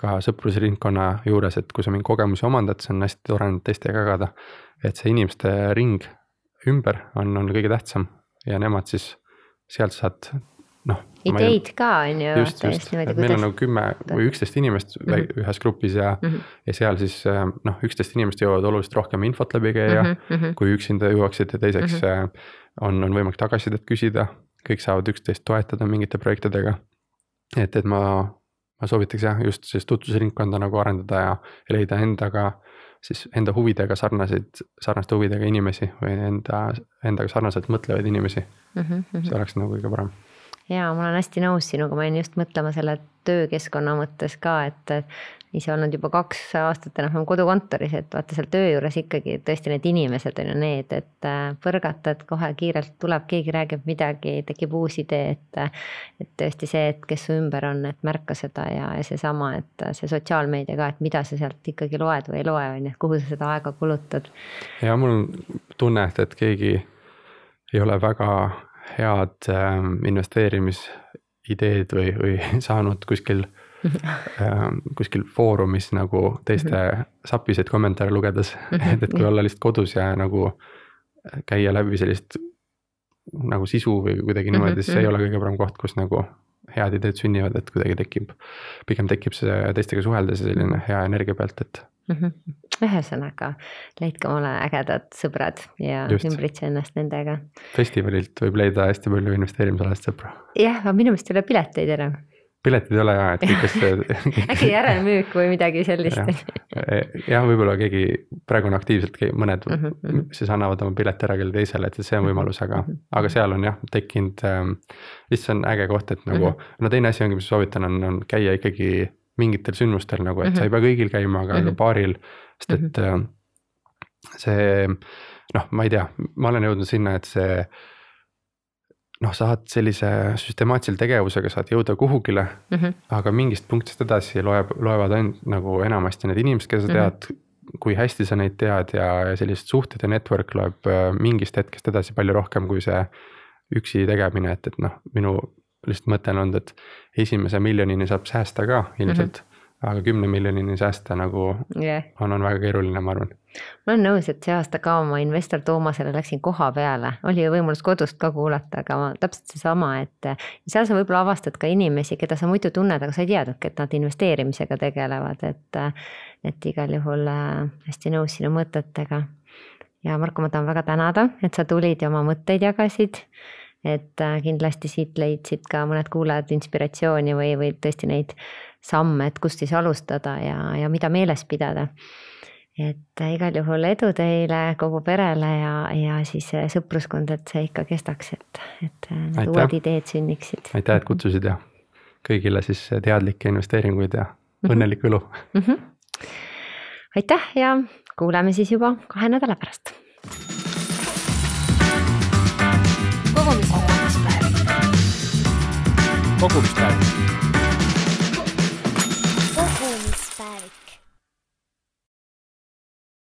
ka sõprusringkonna juures, et kui sa mingeid kogemusi omandad, see on hästi tore neid teistega jagada. et see inimeste ring ümber on, on kõige tähtsam ja nemad siis sealt saad noh. ideid ka on ju. just, just, et meil on nagu kümme või üksteist inimest mm -hmm. ühes grupis ja mm, -hmm. ja seal siis äh, noh, üksteist inimest jõuavad oluliselt rohkem infot läbi käia mm, -hmm. kui üksinda jõuaksid ja teiseks mm -hmm. on, on võimalik tagasisidet küsida, kõik saavad üksteist toetada mingite projektidega. et, et ma, ma soovitaks jah, just sellist tutvusringkonda nagu arendada ja, ja leida endaga siis enda huvidega sarnaseid, sarnaste huvidega inimesi või enda, endaga sarnaselt mõtlevaid inimesi mm. -hmm. see oleks nagu kõige parem ja ma olen hästi nõus sinuga, ma jäin just mõtlema selle töökeskkonna mõttes ka, et ise olnud juba kaks aastat enam-vähem kodukontoris, et vaata seal töö juures ikkagi tõesti need inimesed on ju need, et põrgatad kohe kiirelt tuleb, keegi räägib midagi, tekib uus idee, et. et tõesti see, et kes su ümber on, et märka seda ja, ja seesama, et see sotsiaalmeedia ka, et mida sa sealt ikkagi loed või ei loe, on ju, et kuhu sa seda aega kulutad. ja mul on tunne, et, et keegi ei ole väga head äh, ideed või, või saanud kuskil äh, kuskil foorumis nagu teiste sapiseid kommentaare lugedes, et, et kui olla lihtsalt kodus ja nagu käia läbi sellist nagu sisu või kuidagi niimoodi, siis see ei ole kõige parem koht, kus nagu head ideed sünnivad, et kuidagi tekib, pigem tekib see teistega suheldes selline hea energia pealt, et mm. -hmm. ühesõnaga, leidke omale ägedad sõbrad ja Just. ümbritse ennast nendega. festivalilt võib leida hästi palju investeerimisalast sõpru. jah, aga minu meelest ei ole pileteid enam. Piletid ei ole ja, et kõik, kes äkki järelmüük või midagi sellist jah, võib-olla keegi praegu on aktiivselt, mõned mm Mhm, mhm. siis annavad oma pileti ära kellelegi teisele, et see on võimalus, aga Mhm. aga seal on jah tekkinud ähm,, lihtsalt on äge koht, et nagu Mhm. no teine asi ongi, mis soovitan, on, on käia ikkagi mingitel sündmustel nagu, et sa ei Mhm. pea kõigil käima, aga Mhm. ka paaril, sest et äh, see noh, ma ei tea, ma olen jõudnud sinna, et see noh, saad sellise süstemaatilise tegevusega saad jõuda kuhugile, Mhm. aga mingist punktist edasi loeb, loevad ainult nagu enamasti need inimesed, keda sa Mhm. tead, kui hästi sa neid tead ja, ja sellised suhted ja network loeb äh, mingist hetkest edasi palju rohkem kui see üksi tegemine, et, et noh, minu lihtsalt mõte on olnud, et esimese miljonini saab säästa ka ilmselt mm, -hmm. Aga kümne miljonini säästa nagu jah, on, on väga keeruline, ma arvan. ma olen nõus, et see aasta ka oma investor Toomasele läksin koha peale, oli ju võimalus kodust ka kuulata, aga ma, täpselt seesama, et seal sa võib-olla avastad ka inimesi, keda sa muidu tunned, aga sa ei teadnudki, et nad investeerimisega tegelevad, et et igal juhul äh, hästi nõus sinu mõtetega. ja Marko, ma tahan väga tänada, et sa tulid ja oma mõtteid jagasid. et äh, kindlasti siit leidsid ka mõned kuulajad inspiratsiooni või, või tõesti neid samme, et kust siis alustada ja, ja mida meeles pidada et igal juhul edu teile, kogu perele ja, ja siis see sõpruskond, et see ikka kestaks, et, et need uued ideed sünniksid. aitäh, et kutsusid ja kõigile siis teadlikke investeeringuid ja õnnelikku elu. mm. -hmm. aitäh ja kuuleme siis juba kahe nädala pärast. kogumispäev. kogumispäev